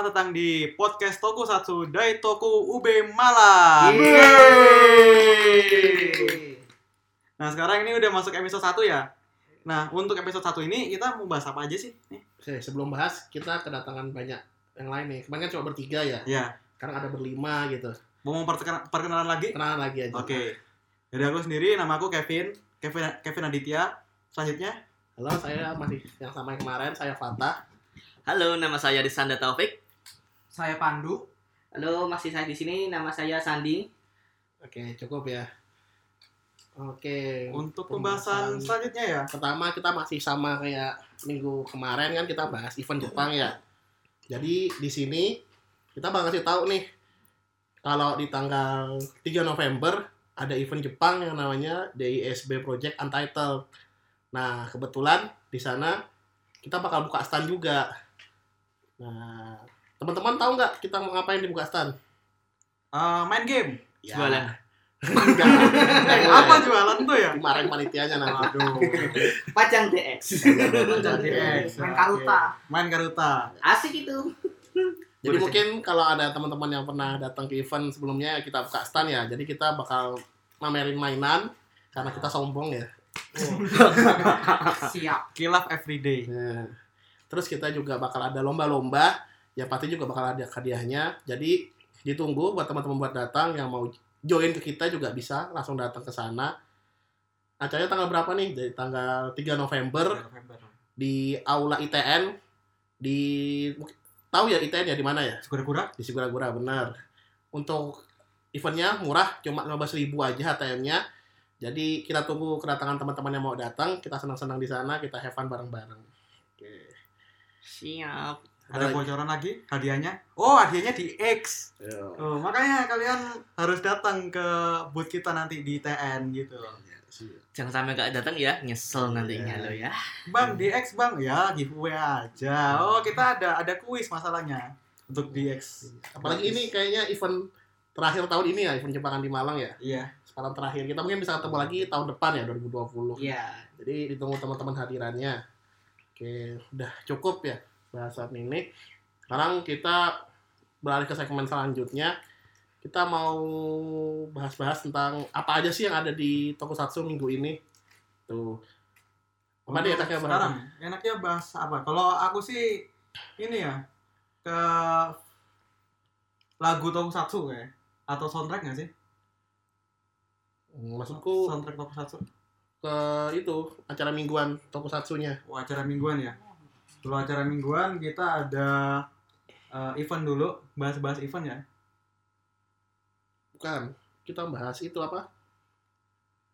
selamat datang di podcast Tokusatsu Dai Toku UB Malang. Nah, sekarang ini udah masuk episode 1 ya. Nah, untuk episode 1 ini kita mau bahas apa aja sih? Nih. Oke, sebelum bahas kita kedatangan banyak yang lain nih. Kemarin kan cuma bertiga ya. Ya, Sekarang ada berlima gitu. mau memperkenal- perkenalan lagi? Kenalan lagi aja. Oke. Jadi aku sendiri, nama aku Kevin, Kevin Kevin Aditya. Selanjutnya, Halo, saya masih yang sama yang kemarin, saya Fatah. Halo, nama saya Disanda Taufik. Saya Pandu. Halo, masih saya di sini. Nama saya Sandi. Oke, cukup ya. Oke. untuk pembahasan selanjutnya ya. Pertama kita masih sama kayak minggu kemarin kan kita bahas event Jepang ya. Jadi di sini kita bakal kasih tahu nih kalau di tanggal 3 November ada event Jepang yang namanya DISB Project Untitled. Nah, kebetulan di sana kita bakal buka stand juga. Nah, teman-teman tahu nggak kita mau ngapain di buka stand? Eh, main game. Ya. Jualan. Enggak. Eh, apa jualan tuh ya? Dimarahin panitianya nanti. Aduh. Pajang DX. Jadi, Main karuta. Main karuta. Asik itu. Jadi Boleh mungkin kalau ada teman-teman yang pernah datang ke event sebelumnya kita buka stand ya. Jadi kita bakal mamerin mainan karena kita sombong ya. Siap. Kilaf everyday. Nah, terus kita juga bakal ada lomba-lomba. Ya pasti juga bakal ada hadiahnya. Jadi ditunggu buat teman-teman buat datang yang mau join ke kita juga bisa langsung datang ke sana. Acaranya tanggal berapa nih? Dari tanggal 3 November di Aula ITN di tahu ya ITN ya di mana ya? Segera-gura. di Sigura-Gura benar. Untuk eventnya murah, cuma 15.000 aja HTM-nya. Jadi kita tunggu kedatangan teman-teman yang mau datang, kita senang-senang di sana, kita have fun bareng-bareng. Oke. Siap. Ada lagi? bocoran lagi hadiahnya? Oh, hadiahnya di X. Yo. Oh, makanya kalian harus datang ke booth kita nanti di TN gitu. Jangan sampai gak datang ya, nyesel nantinya Iya. lo ya. Bang, di X Bang, ya giveaway aja. Oh, kita ada ada kuis masalahnya untuk di X. Apalagi ini kayaknya event terakhir tahun ini ya, event Jepangan di Malang ya. Iya. Sekarang terakhir. Kita mungkin bisa ketemu lagi tahun depan ya, 2020. Iya. Jadi ditunggu teman-teman hadirannya. Oke, udah cukup ya bahasan ini. Sekarang kita beralih ke segmen selanjutnya. Kita mau bahas-bahas tentang apa aja sih yang ada di Tokusatsu minggu ini. Tuh. Apa Untuk enaknya bahas? sekarang enaknya bahas apa? Kalau aku sih ini ya ke lagu Tokusatsu kayak atau soundtrack nggak sih? Hmm, Maksudku soundtrack Tokusatsu. ke itu acara mingguan Tokusatsunya. Oh, acara mingguan ya. Kalau acara mingguan kita ada eh, event dulu, bahas-bahas event ya. Bukan. Kita bahas itu apa?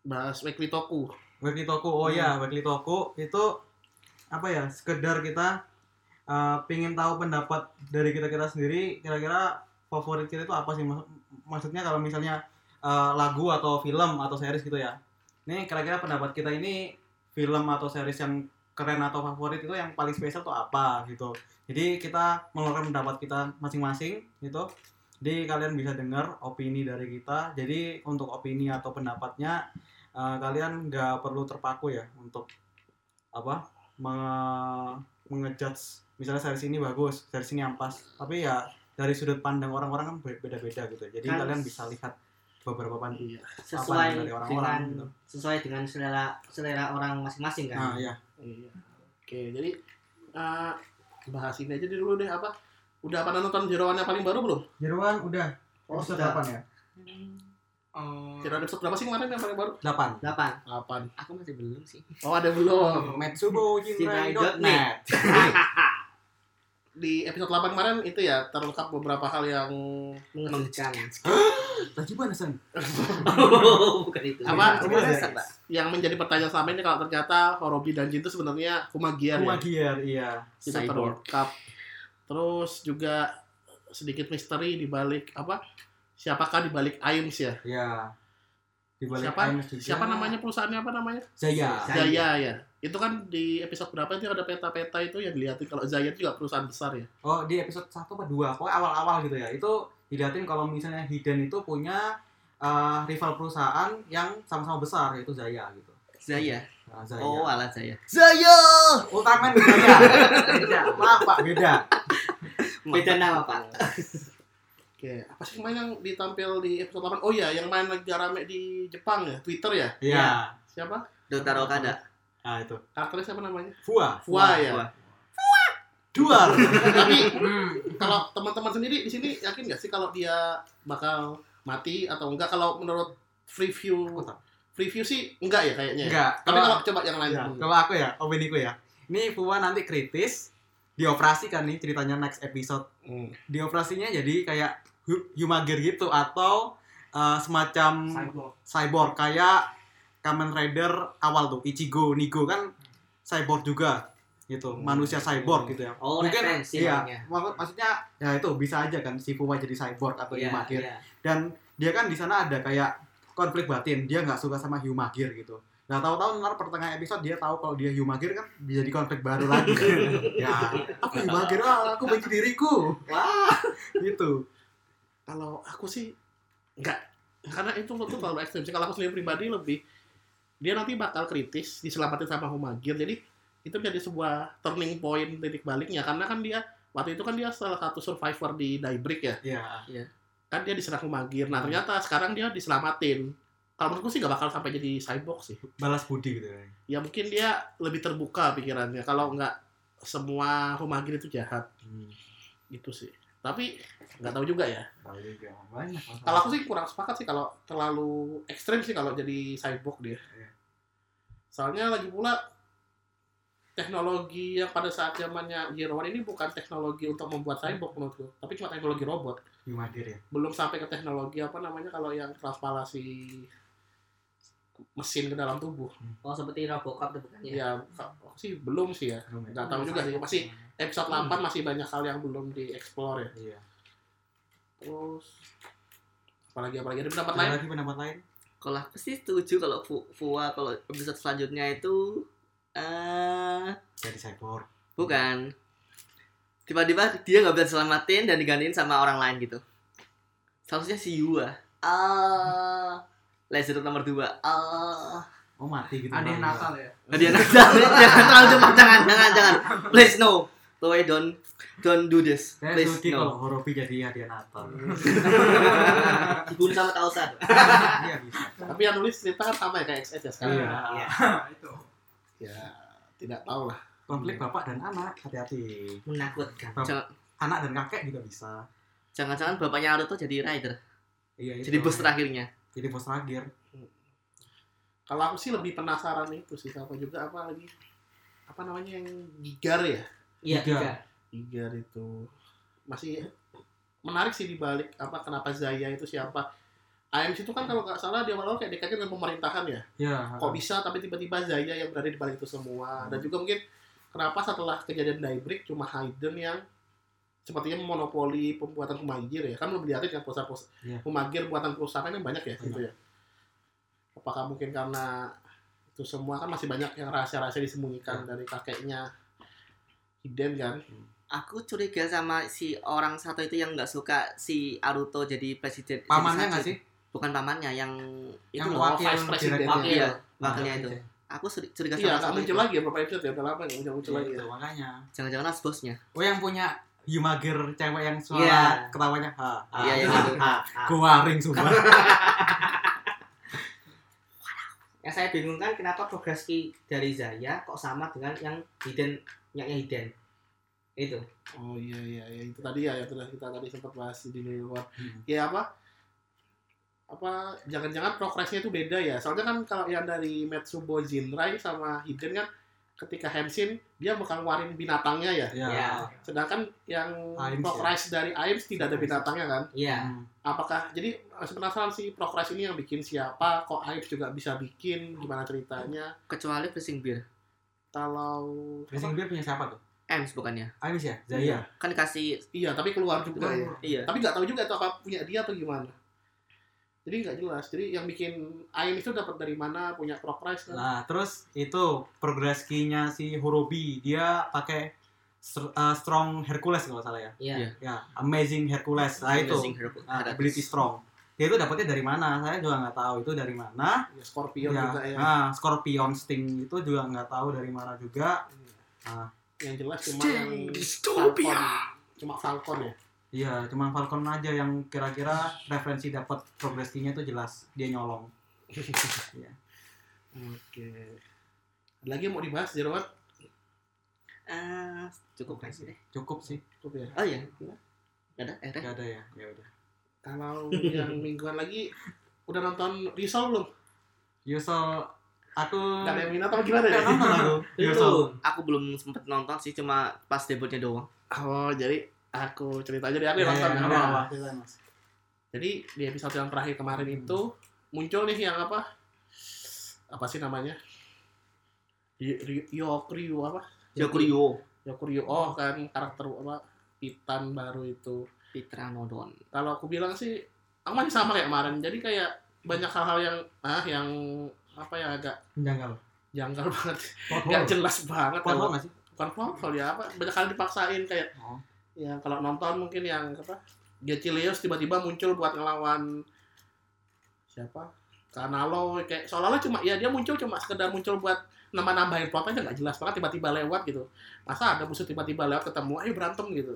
Bahas Weekly Toku. Weekly Toku, oh ya, Weekly Toku itu apa ya? Sekedar kita eh, pingin tahu pendapat dari kita kita sendiri. Kira-kira favorit kita itu apa sih? Maksud- Maksudnya kalau misalnya eh, lagu atau film atau series gitu ya. Ini kira-kira pendapat kita ini film atau series yang keren atau favorit itu yang paling spesial tuh apa gitu. Jadi kita mengeluarkan pendapat kita masing-masing gitu. Jadi kalian bisa dengar opini dari kita. Jadi untuk opini atau pendapatnya eh, kalian nggak perlu terpaku ya untuk apa me- mengejudge misalnya series ini bagus, series ini ampas. Tapi ya dari sudut pandang orang-orang kan be- beda-beda gitu. Jadi Kan- kalian bisa lihat beberapa pan Iya. Sesuai dari orang-orang dengan gitu. sesuai dengan selera selera orang masing-masing Nah, kan. ya. Iya. Oke, jadi eh, bahas ini aja dulu deh apa? Udah pada nonton jeroan yang paling baru belum? Jeruan udah Oh, episode sudah. 8 ya? Oh, Jeroan episode berapa sih kemarin yang paling baru? 8. 8. 8. Aku masih belum sih. Oh, ada belum. Metsubo Jinrai.net. Jinrai.net. Di episode 8 kemarin itu ya terungkap beberapa hal yang Mengejutkan. Tajibana san. Oh, bukan itu. Apa? Pak. yang menjadi pertanyaan selama ini kalau ternyata Horobi dan Jin itu sebenarnya Kumagiar ya. Kumagiar, iya. Tidak Cyborg. terungkap. Terus juga sedikit misteri di balik apa? Siapakah di balik Aims ya? Iya. Di balik Siapa? Aims juga. Siapa namanya perusahaannya apa namanya? Zaya. Zaya. Zaya ya. Itu kan di episode berapa itu ada peta-peta itu yang dilihatin kalau Zaya itu juga perusahaan besar ya. Oh, di episode 1 apa 2? Pokoknya awal-awal gitu ya. Itu dilihatin kalau misalnya Hiden itu punya eh, rival perusahaan yang sama-sama besar yaitu Zaya gitu. Zaya. Nah, Zaya. Oh, alat Zaya. Zaya. Ultraman Zaya. beda. Maaf Pak, beda. Beda nama, Pak. Oke, apa sih main yang ditampil di episode 8? Oh iya, yang main lagi rame di Jepang ya, Twitter ya? Iya. Siapa? Dotaro Okada. Ah itu. Karakternya siapa namanya? Fua. Fua ya. Wah. Duar. Tapi Hmm. kalau teman-teman sendiri di sini yakin nggak sih kalau dia bakal mati atau enggak? Kalau menurut review Aku tahu. review sih enggak ya kayaknya. ya? Enggak. Tapi Kalau- kalau coba yang lain Ya, dulu. kalau aku ya, opini ku ya. Ini Fua nanti kritis, dioperasikan nih ceritanya next episode. Hmm. Dioperasinya jadi kayak hu- Humagir gitu atau uh, semacam Cyborg. cyborg kayak Kamen Rider awal tuh Ichigo Nigo kan cyborg juga gitu Hmm. manusia cyborg gitu ya Oh, mungkin referensi iya mak- maksudnya ya itu bisa aja kan si Fuwa jadi cyborg atau Iya, Humagir iya. dan dia kan di sana ada kayak konflik batin dia nggak suka sama Humagir gitu Nah tahu-tahu ntar pertengahan episode dia tahu kalau dia Humagir kan bisa jadi konflik baru lagi. ya, aku Humagir, ah, aku benci diriku. Wah, gitu. Kalau aku sih enggak karena itu menurutku terlalu ekstrim sih. Kalau aku sendiri pribadi lebih dia nanti bakal kritis diselamatin sama Humagir. Jadi itu menjadi sebuah turning point titik baliknya karena kan dia waktu itu kan dia salah satu survivor di Daybreak ya. Iya. Kan dia diserang Humagir. Nah, ternyata sekarang dia diselamatin. Kalau menurutku sih gak bakal sampai jadi cyborg sih. Balas budi gitu. Ya mungkin dia lebih terbuka pikirannya. Kalau nggak semua Humagir itu jahat Hmm. gitu sih. Tapi nggak tahu juga ya. Banyak. Kalau aku sih kurang sepakat sih kalau terlalu ekstrim sih kalau jadi cyborg dia. Iya. Soalnya lagi pula teknologi yang pada saat zamannya Year One ini bukan teknologi untuk membuat cyborg menurutku, tapi cuma teknologi robot. Ya. Belum sampai ke teknologi apa namanya kalau yang transplantasi mesin ke dalam tubuh. Oh, seperti Robocop itu bukan ya? Ya, sih belum sih ya. Nggak tahu juga sih. Masih episode 8 masih banyak hal yang belum dieksplor ya. Iya. Terus apalagi apalagi ada pendapat lain? lagi pendapat lain? Kalau aku sih setuju kalau Fu- Fua kalau episode selanjutnya itu eh Jadi cyborg. bukan tiba-tiba dia nggak bisa selamatin dan digantiin sama orang lain gitu. Seharusnya si Yua. Ah, Laser nomor 2. Ah, Oh mati gitu. Bang. Natal ya. dia Natal. jangan terlalu cepat, jangan, jangan, jangan. Please no. Toei don't don't do this. Saya Please suki kalau no. Horobi jadi hadiah Natal. Dibunuh sama Kausan. Iya bisa. Tapi yang nulis cerita kan sama ya kayak XS ya sekarang. Iya. Iya. itu. Ya, tidak tahu lah. Konflik bapak dan anak, hati-hati. Menakutkan. Anak dan kakek juga bisa. Jangan-jangan bapaknya Naruto jadi rider. Iya, Jadi bos terakhirnya. Jadi bos terakhir. Kalau aku sih lebih penasaran itu sih sama juga apa lagi apa namanya yang Gigar ya? Iya, tiga. Gigar itu masih menarik sih dibalik apa kenapa Zaya itu siapa? AMC itu kan kalau nggak salah dia awal kayak dikaitkan dengan pemerintahan ya. Ya. Kok bisa tapi tiba-tiba Zaya yang berada di balik itu semua. Dan juga mungkin kenapa setelah kejadian Daybreak cuma Hayden yang sepertinya memonopoli pembuatan Humagir ya. Kan belum dilihatin kan perusahaan-perusahaan Iya. Humagir buatan perusahaan yang banyak ya gitu ya. Apakah mungkin karena itu semua kan masih banyak yang rahasia-rahasia disembunyikan dari kakeknya Hiden kan. Aku curiga sama si orang satu itu yang nggak suka si Aruto jadi presiden. Pamannya nggak sih? Bukan pamannya, yang itu Yang loh. wakil vice direktur. Wakil, Iya. wakilnya itu. Aku curiga Iya, sama nggak satu muncul itu. lagi ya beberapa episode ya, udah lama nggak Iya, lagi ya. itu, makanya. Jangan-jangan harus bosnya. Oh yang punya Humagir cewek yang suara Iya. ketawanya ha, ha, Iya, yang ha, itu. ha. Guaring sumpah. Yang saya bingung kan kenapa progresi dari Zaya kok sama dengan yang Hiden, yang Hiden. Itu. Oh iya iya iya itu tadi ya yang sudah kita tadi sempat bahas di luar. Hmm. Ya apa? Apa jangan-jangan progresnya itu beda ya? Soalnya kan kalau yang dari Metsubo Jinrai sama Hiden kan ketika Henshin dia bakal ngeluarin binatangnya ya. Ya. Iya. Sedangkan yang Aims, progress dari Aims tidak ada binatangnya kan? Iya. Hmm. Apakah jadi penasaran sih progress ini yang bikin siapa? Kok Aims juga bisa bikin? Gimana ceritanya? Kecuali Blessing Beer. Kalau Racing Beer punya siapa tuh? Ems bukannya. Amis ya? Zaya. Kan dikasih Iya, tapi keluar juga ya. iya. Tapi nggak tahu juga itu apa punya dia atau gimana. Jadi nggak jelas. Jadi yang bikin Aim itu dapat dari mana? Punya progress kan? Nah, terus itu progress key-nya si Horobi, dia pakai str- uh, strong Hercules kalau salah ya. Iya. Ya, amazing Hercules. Nah, itu. Amazing Nah, Hercules. ability strong. Dia itu dapetnya dari mana? Saya juga nggak tahu itu dari mana. Ya, Scorpion Ya, juga ya. Nah, Scorpion Sting itu juga nggak tahu dari mana juga. Nah, Yang jelas cuma yang Dystopia. Falcon, cuma Falcon ya Iya, cuma Falcon aja yang kira-kira referensi dapat progresinya itu jelas dia nyolong. Iya. oke ada lagi yang mau dibahas Jerowan Eh, cukup kan sih deh. Cukup sih. cukup ya Oh iya. Gak ada, eh. Gak ada ya. Ya udah. kalau yang mingguan lagi udah nonton Risol belum Yusol aku nggak ada yang minat atau gimana ya nonton aku. Yusol. Aku belum sempet nonton sih, cuma pas debutnya doang. oh jadi aku cerita aja deh aku Iya, nonton iya, ya. nggak apa-apa. Ceritain, Mas. Jadi di episode yang terakhir kemarin itu muncul nih yang apa? Apa sih namanya? Y- Ry- Yokuryu apa? Yokuryo. Yokuryu. Oh kan karakter apa? Titan baru itu. Pitra Nodon. Kalau aku bilang sih, aku masih sama kayak kemarin. Jadi kayak banyak hal-hal yang ah yang apa ya agak Menjangkal. janggal banget, nggak jelas banget. Kalau- nggak sih? Bukan plot hole ya apa? Banyak hal dipaksain kayak Oh. Ya kalau nonton mungkin yang apa Gechilius tiba-tiba muncul buat ngelawan siapa Kanalo kayak seolah-olah cuma ya dia muncul cuma sekedar muncul buat nambah-nambahin plot aja nggak jelas banget tiba-tiba lewat gitu masa ada musuh tiba-tiba lewat ketemu ayo berantem gitu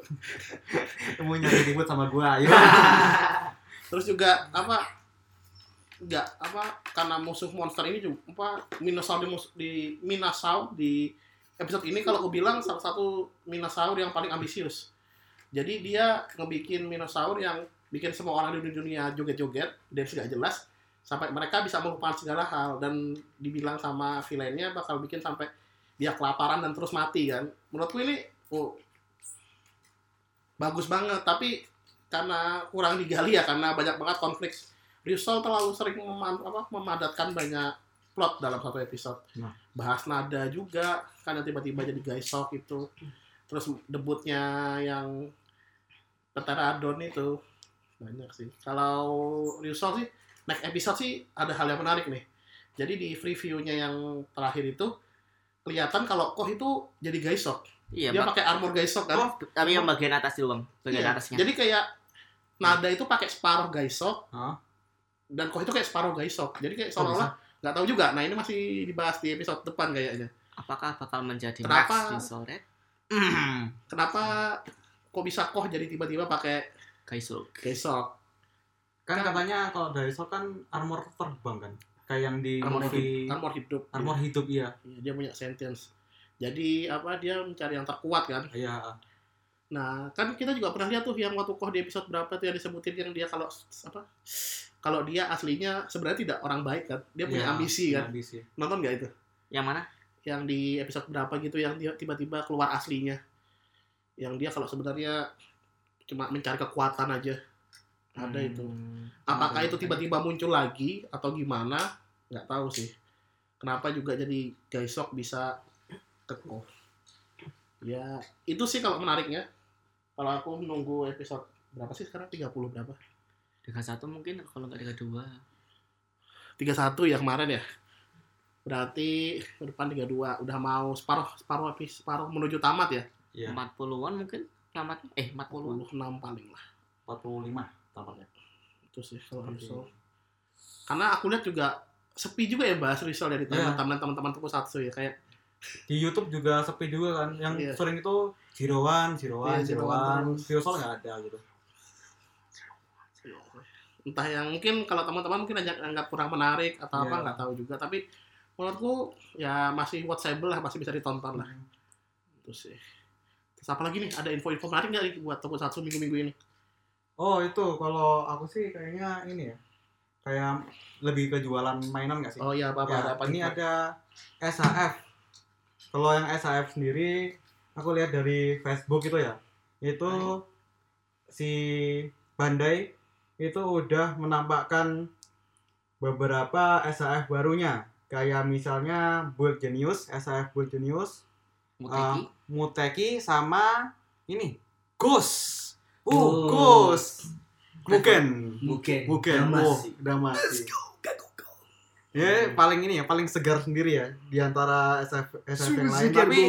Kamu nyari ribut sama gua. Ayo. terus juga apa nggak apa karena musuh monster ini juga apa Minosaur di, mus- di Minasaur di episode ini kalau aku bilang salah satu Minosaur yang paling ambisius jadi dia ngebikin Minosaur yang bikin semua orang di dunia joget-joget dan sudah jelas sampai mereka bisa melupakan segala hal dan dibilang sama villainnya bakal bikin sampai dia kelaparan dan terus mati kan? Menurutku ini oh, bagus banget. Tapi karena kurang digali ya karena banyak banget konflik. Rizal terlalu sering mema- apa, memadatkan banyak plot dalam satu episode. Nah. bahas nada juga karena tiba-tiba jadi Gaisok itu. Terus debutnya yang Pteranodon itu banyak sih kalau Rizal sih next episode sih ada hal yang menarik nih jadi di previewnya yang terakhir itu kelihatan kalau Koh itu jadi Gaisok Iya, dia Pak. pakai armor Gaisok kan Oh, tapi yang bagian atas doang, bagian Iya. atasnya. Jadi kayak Nada itu pakai separuh Gaisok Hah? dan Koh itu kayak separuh Gaisok. Jadi kayak Kok seolah-olah nggak tahu juga. Nah ini masih dibahas di episode depan kayaknya. Apakah bakal menjadi Kenapa? Max di sore? Kenapa kok bisa Koh jadi tiba-tiba pakai Kaisuk. Gaisok? Kan katanya kalau dari kan armor terbang kan. Kayak yang di Armor movie hidup. Armor hidup. armor hidup iya. Iya, dia punya sentence. Jadi apa dia mencari yang terkuat kan? Iya. Nah kan kita juga pernah lihat tuh yang waktu Koh di episode berapa tuh yang disebutin yang dia kalau apa? Kalau dia aslinya sebenarnya tidak orang baik kan? Dia punya Iya, ambisi kan? Ambisi. Nonton nggak itu? Yang mana? yang di episode berapa gitu yang tiba-tiba keluar aslinya yang dia kalau sebenarnya cuma mencari kekuatan aja. Ada itu. Hmm. apakah itu tiba-tiba muncul lagi atau gimana? Nggak tahu sih. Kenapa juga jadi Gaisok bisa keko ya itu sih kalau menariknya. Kalau aku nunggu episode berapa sih sekarang? 30 berapa? Tiga satu mungkin kalau nggak tiga dua. 31 ya kemarin ya? Berarti ke depan 32 udah mau separuh separuh habis separuh menuju tamat ya Iya. Empat puluhan mungkin tamatnya. Eh, empat puluh. 26 paling lah 45 tampaknya. itu sih kalau Oke. Risol karena aku lihat juga sepi juga ya bahas Risol dari Iya. teman-teman teman-teman Tokusatsu ya kayak Di YouTube juga sepi juga kan. Yang Iya. sering itu Zero One One. terus. Yusol nggak ada gitu. entah yang mungkin kalau teman-teman mungkin anggap, anggap kurang menarik atau apa Iya. nggak tahu juga tapi menurutku ya masih watchable lah masih bisa ditonton lah itu sih apa lagi nih ada info-info menarik nggak nih buat Tokusatsu minggu-minggu ini Oh itu kalau aku sih kayaknya ini ya. Kayak lebih ke jualan mainan nggak sih? oh iya apa apa Ya, ada apa ini nih? ada SHF. Kalau yang SHF sendiri, aku lihat dari Facebook itu ya, itu si Bandai itu udah menampakkan beberapa SHF barunya, kayak misalnya Bull Genius, SHF Bull Genius, Muteki. Muteki sama ini Ghost. Uh, Oh. Ghost. Bukan. Bukan. Bukan. Damasi. Oh, Damasi. Ya, paling ini ya, paling segar sendiri ya di antara SF, SF yang lain. Tapi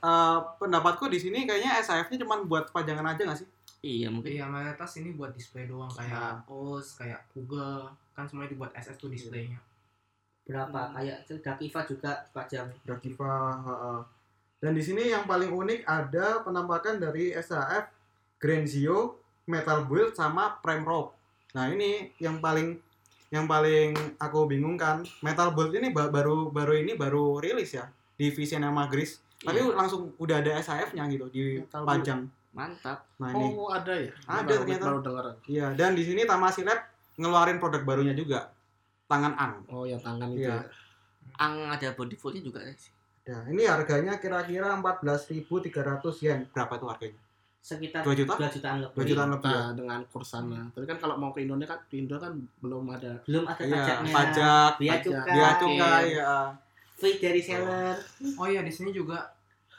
eh, pendapatku di sini kayaknya SAF-nya cuma buat pajangan aja nggak sih? Iya, mungkin. Iya, mayoritas ini buat display doang kayak OS, kayak Google, kan semuanya dibuat SS tuh displaynya. berapa kayak Dakiva juga pajang Dakiva. heeh. Dan di sini yang paling unik ada penampakan dari SAF Grenzio, Metal Build sama Prime Rope. Nah, ini yang paling yang paling aku bingung kan, Metal Build ini ba- baru baru ini baru rilis ya di Vision sama Gris. Tapi Iya. langsung udah ada SAF-nya gitu Metal dipajang. Mantap. Nah, ini. Oh, ada ya? Ada Baru- ternyata. Baru dengar. Iya, dan di sini Tamasi Lab ngeluarin produk barunya juga. Tangan Ang. Oh, yang tangan itu Iya. ya. Ang ada body foldnya juga sih. Nah, ini harganya kira-kira 14.300 yen. Berapa itu harganya? sekitar 2 juta? 2 jutaan lebih 2 jutaan lebih. ya? Nah, dengan kurs sana. Tapi kan kalau mau ke Indonesia kan di Indo kan belum ada belum ada Iya, pajaknya pajak, biaya pajak, cukai biaya cukai ya. fee dari seller Oh iya di sini juga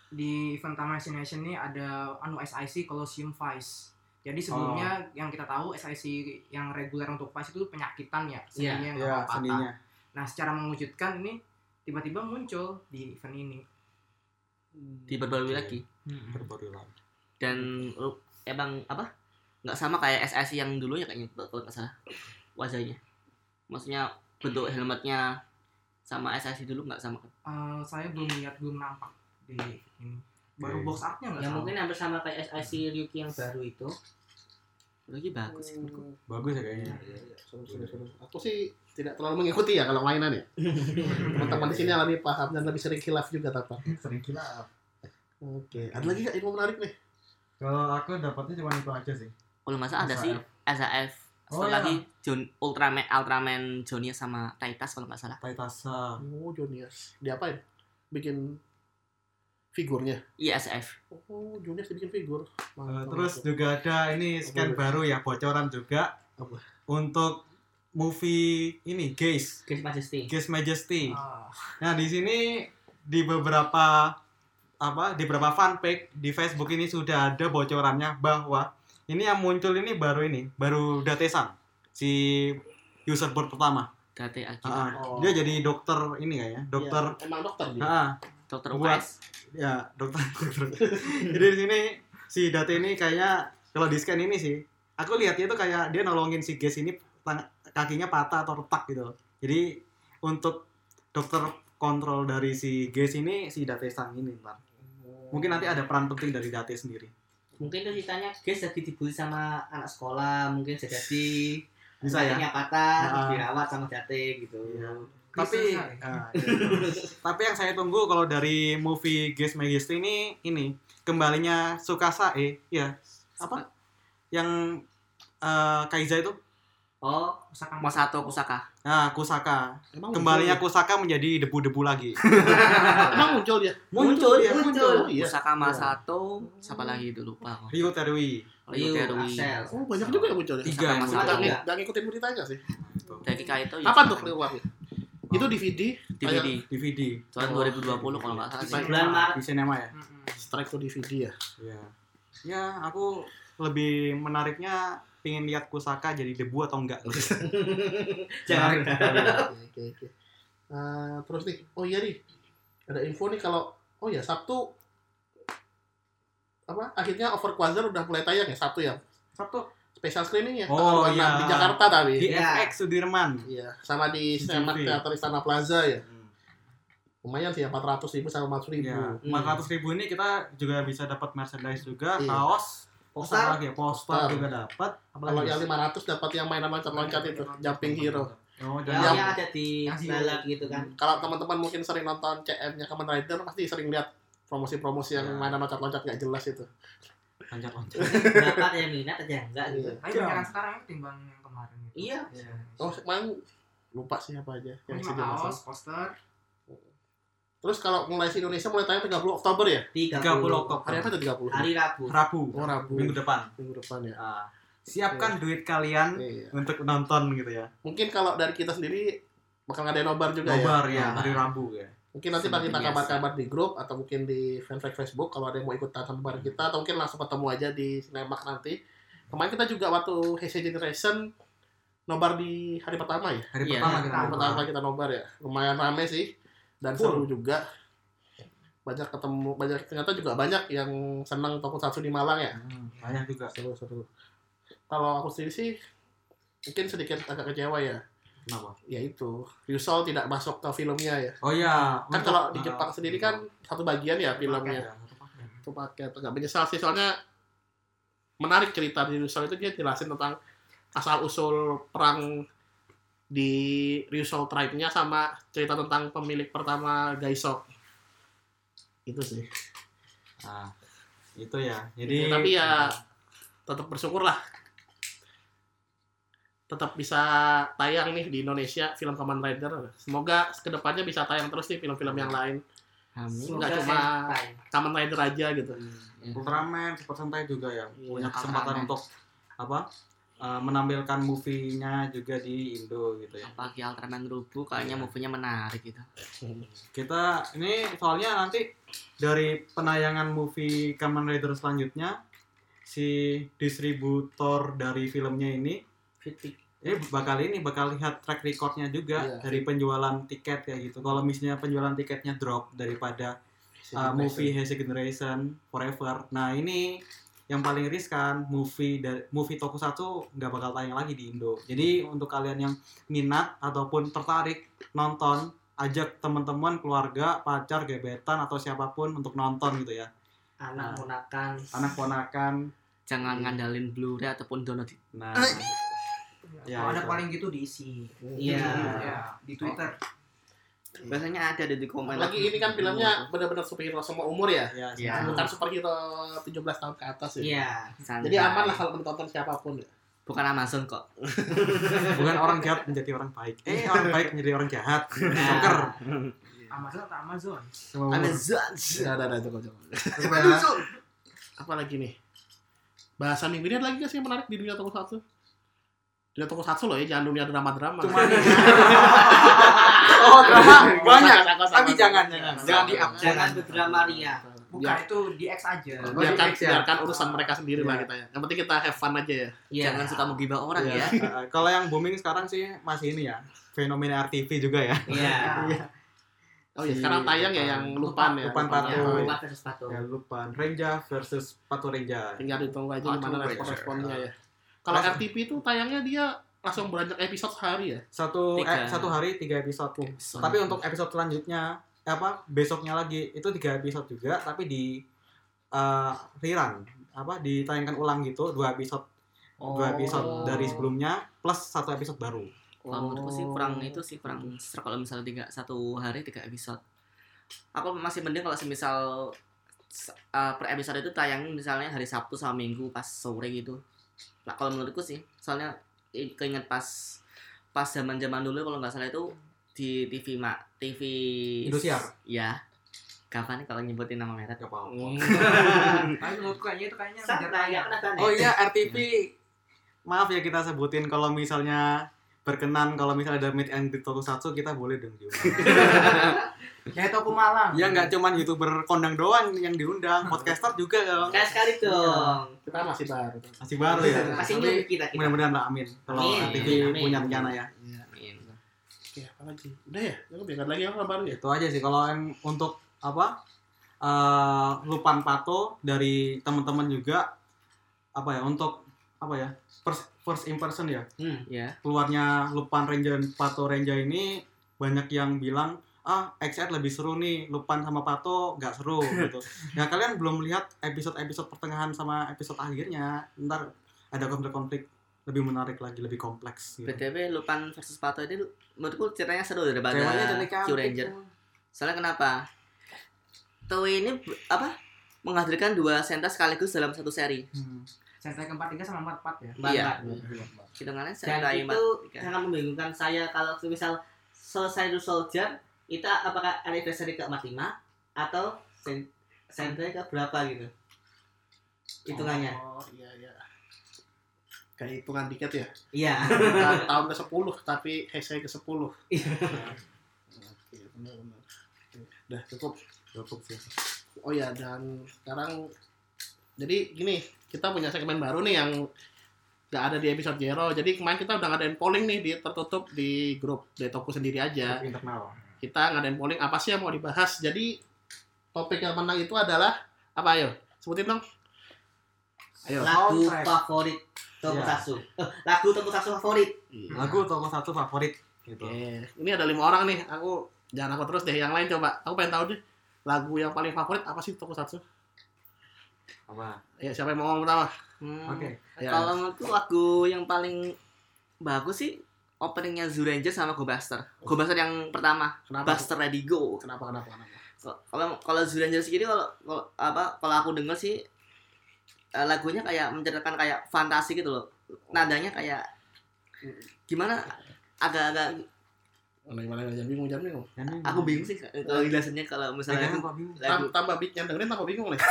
di event Taman Destination ini ada anu SIC Colosseum Vice. Jadi sebelumnya yang kita tahu SIC yang reguler untuk Vice itu penyakitan ya, Iya, seninya yang Ya, patah. seninya. Nah secara mewujudkan ini tiba-tiba muncul di event ini. Diperbarui Oke. lagi. Berbaru lagi. Dan uh, emang apa? Nggak sama kayak SIC yang dulunya kayaknya kalau nggak salah wajahnya. Maksudnya bentuk helmetnya sama SIC dulu nggak sama kan? Eh, saya belum lihat belum nampak di ini. Baru box artnya nggak ya salah. mungkin hampir sama kayak SIC Ryuki yang baru itu Lagi bagus sih. menurutku. Bagus ya kayaknya. Seru, seru, seru. Aku sih tidak terlalu mengikuti ya kalau mainan ya. Teman-teman di sini lebih paham dan lebih sering khilaf juga tapa. Sering gila. Oke. Ada lagi nggak info menarik nih? Kalau aku dapatnya cuma itu aja sih. Kalau nggak salah ada sih SAF. Oh, iya. lagi John Ultraman Ultraman Jonia sama Titus kalau nggak salah. Taitasa. Oh, Junius. Diapain? Bikin figurnya. SAF. Oh, Junius dibikin figur. Eh, Mantap, terus mantap. juga ada ini scan Apa? baru ya bocoran juga Apa? untuk movie ini Gaze Chris Majesty Gaze Majesty. Ah, Nah di sini di beberapa apa di beberapa fanpage di Facebook ini sudah ada bocorannya bahwa ini yang muncul ini baru ini baru Datesan si user board pertama. Date Aki. Ah, Oh. Dia jadi dokter ini kayaknya dokter. Iya, emang dokter dia. Ah, Dokter buat- ya dokter. dokter. jadi di sini si Date ini kayaknya kalau di scan ini sih aku lihatnya itu kayak dia nolongin si Ges ini kakinya patah atau retak gitu. Jadi untuk dokter kontrol dari si Ges ini si Date Sang ini ntar. Mungkin nanti ada peran penting dari Date sendiri. mungkin itu ceritanya guys jadi dibully sama anak sekolah mungkin jadi Bisa ya. kakinya patah Nah. dirawat sama jate gitu Iya. Tapi ah, iya. tapi yang saya tunggu kalau dari movie Ges Majesty ini ini kembalinya Sukasa eh ya apa yang eh, Kaiza itu oh Misalkan Masato Kusaka. nah Kusaka Emang kembalinya muncul Kusaka menjadi debu-debu lagi ya? Emang muncul dia. Muncul, dia, muncul. Oh, iya. Kusaka Masato, siapa lagi itu lupa. Ryo Terui Ryu Ryu, Terui. Oh, banyak juga yang muncul ya. Tiga Kusaka Masato. Nggak ngikutin beritanya sih. Dari Kaito ya. Kapan tuh keluarnya? Itu DVD. DVD DVD tahun 2020 kalau nggak salah sih. Bulan Maret di sinema ya. Strike to DVD ya. ya ya aku lebih menariknya pengen lihat Kusaka jadi debu atau enggak jangan Oke, oke, oke. Eh, terus nih, oh iya nih, ada info nih kalau, oh ya Sabtu, apa? Akhirnya Over Quasar udah mulai tayang ya Sabtu ya, Sabtu special screening ya, Oh, tanggal 26 iya. di Jakarta tapi, di Iya. FX Sudirman iya, sama di CCTV. Cinemark Theater Istana Plaza ya, lumayan sih ya 400 ribu sama 400 ribu. Ya, Hmm. 400 ribu ini kita juga bisa dapat merchandise juga, Iya. kaos, Poster. lagi ya, poster Poster. juga dapat. Kalau yang 500 dapat yang mainan loncat-loncat itu, Jumping Hero. Oh, yang, Yang- yang ada di balap gitu kan Kalau teman-teman mungkin sering nonton CM-nya Kamen Rider, pasti sering lihat promosi-promosi yang Ya. mainan loncat-loncat nggak jelas itu. Loncat-loncat. berapa ada yang minat ada yang enggak gitu Iya. Tapi banyakan sekarang ya timbang yang kemarin gitu. iya Iya. Oh, main lupa sih apa aja yang isi kaos, poster, Terus kalau mulai di Indonesia mulai tayang 30 Oktober ya? 30 30 Oktober. Hari apa tuh 30? hari Rabu Rabu. Oh, Rabu. Minggu depan. Minggu depan ya. Ah, siapkan duit kalian Iya. untuk nonton gitu ya. Mungkin kalau dari kita sendiri bakal ngadain nobar juga Nobar ya. ya, hari Rabu ya. Mungkin nanti Seperti kita kabar-kabar di grup atau mungkin di fanpage Facebook kalau ada yang mau ikutan sama bareng kita atau mungkin langsung ketemu aja di Cinemark nanti. Kemarin kita juga waktu Heisei Generation nobar di hari pertama ya. Hari Iya, pertama kita Hari nobar. pertama kita nobar ya. Lumayan rame sih dan Full. seru juga. Banyak ketemu, banyak ternyata juga banyak yang senang tokusatsu di Malang ya. Hmm, banyak juga. Seru seru. Kalau aku sendiri sih mungkin sedikit agak kecewa ya. Kenapa? Ya itu, Ryusol tidak masuk ke filmnya ya. Oh iya, Kan kalau di ah, Jepang sendiri kan satu bagian ya filmnya. ya, satu paket. Itu menyesal sih soalnya menarik cerita di Ryusou itu dia jelasin tentang asal usul perang di Ryusou tribe-nya sama cerita tentang pemilik pertama Gaisok. Itu sih. Nah, itu ya. Jadi Ya, tapi ya tetap bersyukur lah tetap bisa tayang nih di Indonesia film Kamen Rider. Semoga ke depannya bisa tayang terus nih film-film yang lain. Amin. Nggak Semoga cuma-. Kamen Rider aja gitu. Ultraman, Super Sentai juga ya Iya, punya kesempatan Ultraman. untuk apa? eh, menampilkan movie-nya juga di Indo gitu ya. Apalagi Ultraman Rubu kayaknya Iya. movie-nya menarik gitu. Kita ini soalnya nanti dari penayangan movie Kamen Rider selanjutnya si distributor dari filmnya ini Fitri. ini bakal ini bakal lihat track recordnya juga Iya. dari penjualan tiket kayak gitu. Kalau misalnya penjualan tiketnya drop daripada uh, movie Heisei Generation Forever. Nah ini yang paling riskan movie dari movie Tokusatsu nggak bakal tayang lagi di Indo. Jadi untuk kalian yang minat ataupun tertarik nonton, ajak teman-teman, keluarga, pacar, gebetan atau siapa pun untuk nonton gitu ya. Anak Nah. ponakan. Anak ponakan. Jangan ngandalin Blu-ray ataupun download Nah, Ya, Kalau ada paling gitu diisi. Iya. Ya, di Twitter. Biasanya ada di komen. Lagi ini kan filmnya benar-benar superhero semua umur ya. ya, Ya. Bukan superhero 17 tahun ke atas ya. Iya. Santai. Jadi aman lah kalau menonton siapa pun ya. Bukan Amazon kok. bukan orang jahat menjadi orang baik. Eh, orang baik menjadi orang jahat. Joker. Amazon atau Amazon? Amazon. Nah, nah, nah, coba, coba. Coba ya. Apa lagi nih? Bahasa minggu ini ada lagi gak sih yang menarik di dunia tokusatsu? Dunia tokusatsu loh ya, jangan dunia drama-drama. Cuma Oh, drama banyak. Sama-sama, Tapi sama-sama. jangan jangan. Jangan di up. Jangan berdrama ria. Bukan Biar- itu di X aja. biarkan, ya. biarkan urusan mereka sendiri lah Iya. kita ya. Yang penting kita have fun aja ya. Iya. Jangan suka menggibah orang Iya. ya. Uh, kalau yang booming sekarang sih masih ini ya. Fenomena RTV juga ya. Iya. Oh iya, sekarang tayang ya yang lupan ya. Lupan Lupan Patu. ya. Lupa versus Pato. Ya lupa. Renja versus Patu Renja. Tinggal ditunggu aja gimana respon-responnya ya. Kalau RTP itu tayangnya dia langsung beranjak episode sehari ya. Satu Tiga. eh, satu hari tiga episode. Episode. Tapi untuk episode selanjutnya eh, apa besoknya lagi itu tiga episode juga tapi di uh, rerun apa ditayangkan ulang gitu dua episode dua episode Oh. dari sebelumnya plus satu episode baru. Kalau menurutku sih Oh. kurang itu sih kurang serak kalau misalnya tiga satu hari tiga episode. Aku masih mending kalau semisal uh, per episode itu tayang misalnya hari Sabtu sama Minggu pas sore gitu. Nah kalau menurutku sih soalnya keinget pas pas zaman zaman dulu kalau nggak salah itu di TV mak TV Indosiar. Ya. Kapan nih kalau nyebutin nama merek? Gak apa Hmm. Tapi menurutku kayaknya itu kayaknya Oh iya RTV maaf ya kita sebutin kalau misalnya berkenan kalau misalnya ada meet and greet tokusatsu kita boleh dong diundang. Kayak Toko Malang. ya nggak cuman youtuber kondang doang yang diundang, podcaster juga dong. Sekali sekali dong. Kita masih baru. Masih baru ya. Masih nyubi kita kita. mudah-mudahan lah amin. Kalau Amin. punya rencana ya. Iya. Amin. Oke, apa lagi? Udah ya? Aku biarkan lagi apa baru ya? Itu aja sih kalau yang untuk apa? eh lupan pato dari teman-teman juga apa ya untuk apa ya first, first impression ya Hmm. Ya. keluarnya lupan ranger pato ranger ini banyak yang bilang ah XR lebih seru nih lupan sama pato nggak seru gitu ya kalian belum lihat episode episode pertengahan sama episode akhirnya ntar ada konflik-konflik lebih menarik lagi lebih kompleks gitu. BTW Lupan versus Pato ini menurutku ceritanya seru daripada Q Ranger. Soalnya kenapa? Toei ini apa? Menghadirkan dua senta sekaligus dalam satu seri. Hmm. Sentai keempat tiga sama empat empat ya. Mbak, Iya. Mbak. Hitungannya Dan sentai itu empat tiga. sangat membingungkan saya kalau misal selesai The Soldier itu apakah anniversary ke 45 atau sen sentai ke berapa gitu hitungannya Oh, iya, iya. Kayak hitungan tiket ya? iya tahun ke-10, tapi Heisei ke-10. Iya. Oke, benar-benar. Udah cukup. Cukup sih. Oh ya, dan sekarang jadi gini, kita punya segmen baru nih yang nggak ada di episode Zero. Jadi kemarin kita udah ngadain polling nih di tertutup di grup Detoku sendiri aja. internal Kita ngadain polling apa sih yang mau dibahas. Jadi topik yang menang itu adalah apa ayo? Sebutin dong. Ayo. lagu Soundtrack. favorit Tokusatsu Eh, lagu Tokusatsu favorit lagu toko satu favorit gitu Oke, ini ada lima orang nih. Aku jangan aku terus deh. Yang lain coba. Aku pengen tahu deh lagu yang paling favorit apa sih Tokusatsu? apa Ya siapa yang mau ngomong pertama? Hmm, Oke. Ya. Kalau menurutku lagu yang paling bagus sih openingnya Zoo Ranger sama Go Buster. Go Buster yang pertama, Kenapa? Buster Ready Go. Kenapa kenapa kenapa? Kalau kalau Zoo Ranger sendiri kalau kalau apa kalau aku denger sih eh, lagunya kayak menceritakan kayak fantasi gitu loh. Nadanya kayak gimana agak-agak Mana gimana jangan bingung jangan bingung. aku bingung sih kalau jelasannya kalau misalnya kok bingung. tambah bing yang dengerin tambah bingung nih.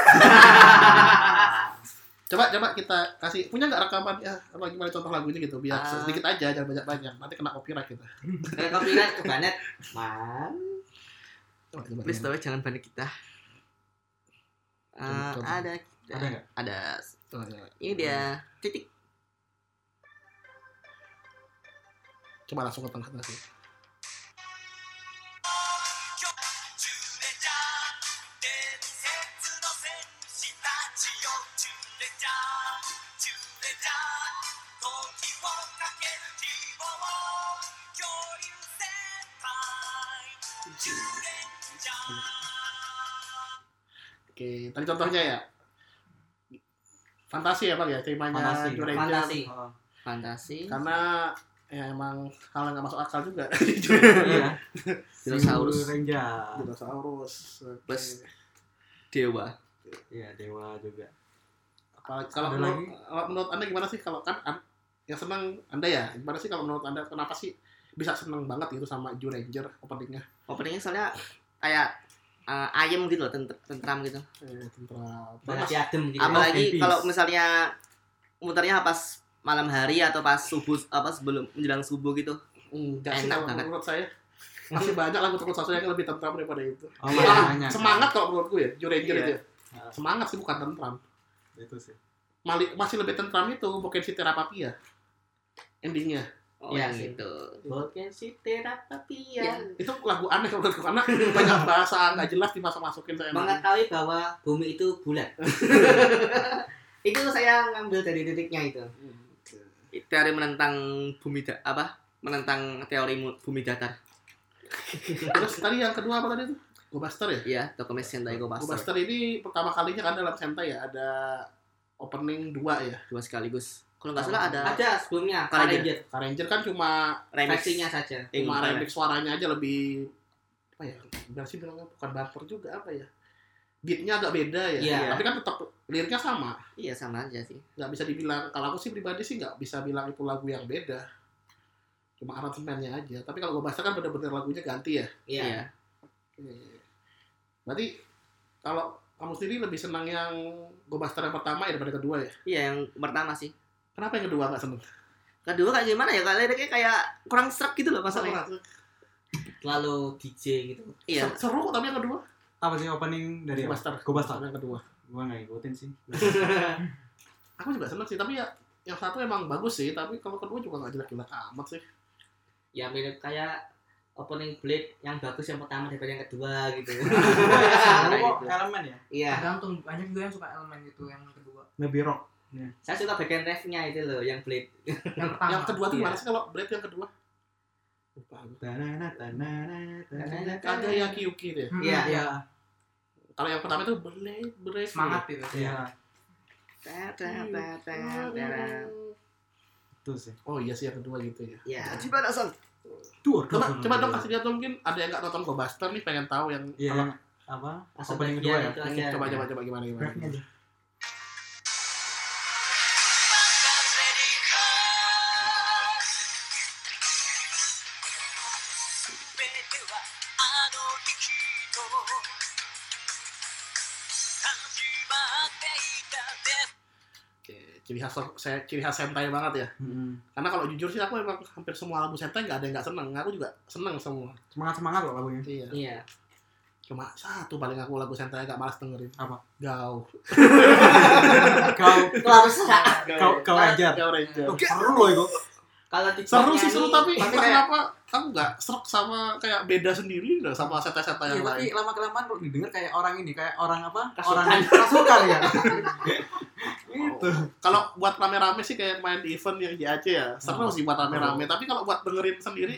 coba coba kita kasih punya nggak rekaman ya apa gimana contoh lagunya gitu biar Ah. sedikit aja jangan banyak banyak nanti kena copyright kita. Kayak copyright ke Banet. Man. Coba, coba, please tapi jangan panik kita. Eh, Contoh. ada Ada nggak? ada Coba, coba. ini dia titik Coba langsung ke tengah sih. Oke, tadi contohnya ya. Fantasi ya Bang ya, temanya Fantasi. Ranger. Fantasi. Oh, fantasi Karena ya emang hal yang nggak masuk akal juga. Iya. Dinosaurus. Ranger. Dinosaurus. Oke. Plus dewa Iya, dewa juga. Apalagi kalau menurut, lagi? menurut anda gimana sih kalau kan an- yang senang anda ya gimana sih kalau menurut anda kenapa sih bisa seneng banget gitu sama Joe Ranger openingnya openingnya soalnya kayak eh, ayam gitu loh tent- tentram gitu eh, tentara Berarti adem gitu. Apa? apalagi kalau misalnya muternya pas malam hari atau pas subuh apa sebelum menjelang subuh gitu enggak Enak banget. menurut saya masih banyak lagu terus satu yang lebih tentram daripada itu Oh, banyak. semangat kalau menurutku ya Joe Ranger Iya. itu ya. semangat sih bukan tentram Itu sih. Mali- masih lebih tentram itu bukan si terapia endingnya oh Iya yang sih. itu Bukan si terapia. Ya. itu lagu aneh kalau menurutku karena banyak bahasa nggak jelas dimasuk masukin saya Mengetahui bahwa bumi itu bulat. itu saya ngambil dari titiknya itu. teori menentang bumi da- apa menentang teori bumi datar terus tadi yang kedua apa tadi itu Go Buster ya iya dokumen Sentai Go Go Buster Buster ini pertama kalinya kan dalam Sentai ya ada opening dua ya dua sekaligus kalau nggak salah ada Ada sebelumnya Car Ranger. Ranger. Car Ranger kan cuma remix. versinya saja. Eh, cuma remix suaranya aja lebih apa ya biar sih bilangnya? Bukan bumper juga apa ya? Beatnya agak beda ya. Iya. tapi kan tetap liriknya sama. Iya sama aja sih. Nggak bisa dibilang kalau aku sih pribadi sih nggak bisa bilang itu lagu yang beda. Cuma aransemennya aja. Tapi kalau Go Buster kan bener-bener lagunya ganti ya. Iya. iya. Oke. berarti kalau kamu sendiri lebih senang yang Go Buster yang pertama ya daripada kedua ya? Iya yang pertama sih kenapa yang kedua nggak seneng kedua kayak gimana ya kalau liriknya kayak kurang serak gitu loh masalahnya Lalu DJ gitu. iya Ser- seru kok tapi yang kedua Apa sih opening dari? Buster Go Buster. yang kedua Gua nggak ngikutin sih. aku juga seneng sih tapi ya yang satu emang bagus sih tapi kalau kedua juga nggak jelek-jelek amat sih ya mirip kayak opening Blade yang bagus yang pertama daripada yang kedua gitu. Kayak kok gitu. elemen ya. Iya. tergantung banyak juga yang suka elemen itu yang kedua Lebih rock. Saya suka bagian refnya itu loh yang Blade. yang pertama yang kedua tuh Iya. mana sih kalau Blade yang kedua lupa. Tanana, tanana, tanana. ada yang Yuki deh Hmm, Iya. Iya. kalau yang pertama itu Blade Blade semangat itu Iya. Itu sih. oh iya sih yang kedua gitu ya Iya. Gimana Son? Tuh, coba coba dong kasih lihat dong mungkin ada yang nggak nonton Go Buster nih pengen tahu yang Iya, yang apa? Langsung Opening bagian kedua ya? coba coba coba gimana gimana, ciri khas saya ciri khas sentai banget ya Mm-mm. karena kalau jujur sih aku emang hampir semua lagu sentai nggak ada yang nggak seneng aku juga seneng semua Semangat semangat loh lagunya. iya Iya. cuma satu paling aku lagu sentai agak malas dengerin Apa? Gau Kau bisa kau kau ajar. Gau Ranger seru loh itu. Kalau di seru sih seru tapi tapi kayak kenapa aku nggak serak sama kayak beda sendiri dah sama sentai-sentai Iya, yang tapi lain lama kelamaan kok didengar kayak orang ini, kayak orang apa? Rasukan. Orang rasukan ya. Itu. kalau buat rame-rame sih kayak main di event yang JAC ya seru Oh. sih buat rame-rame tapi kalau buat dengerin sendiri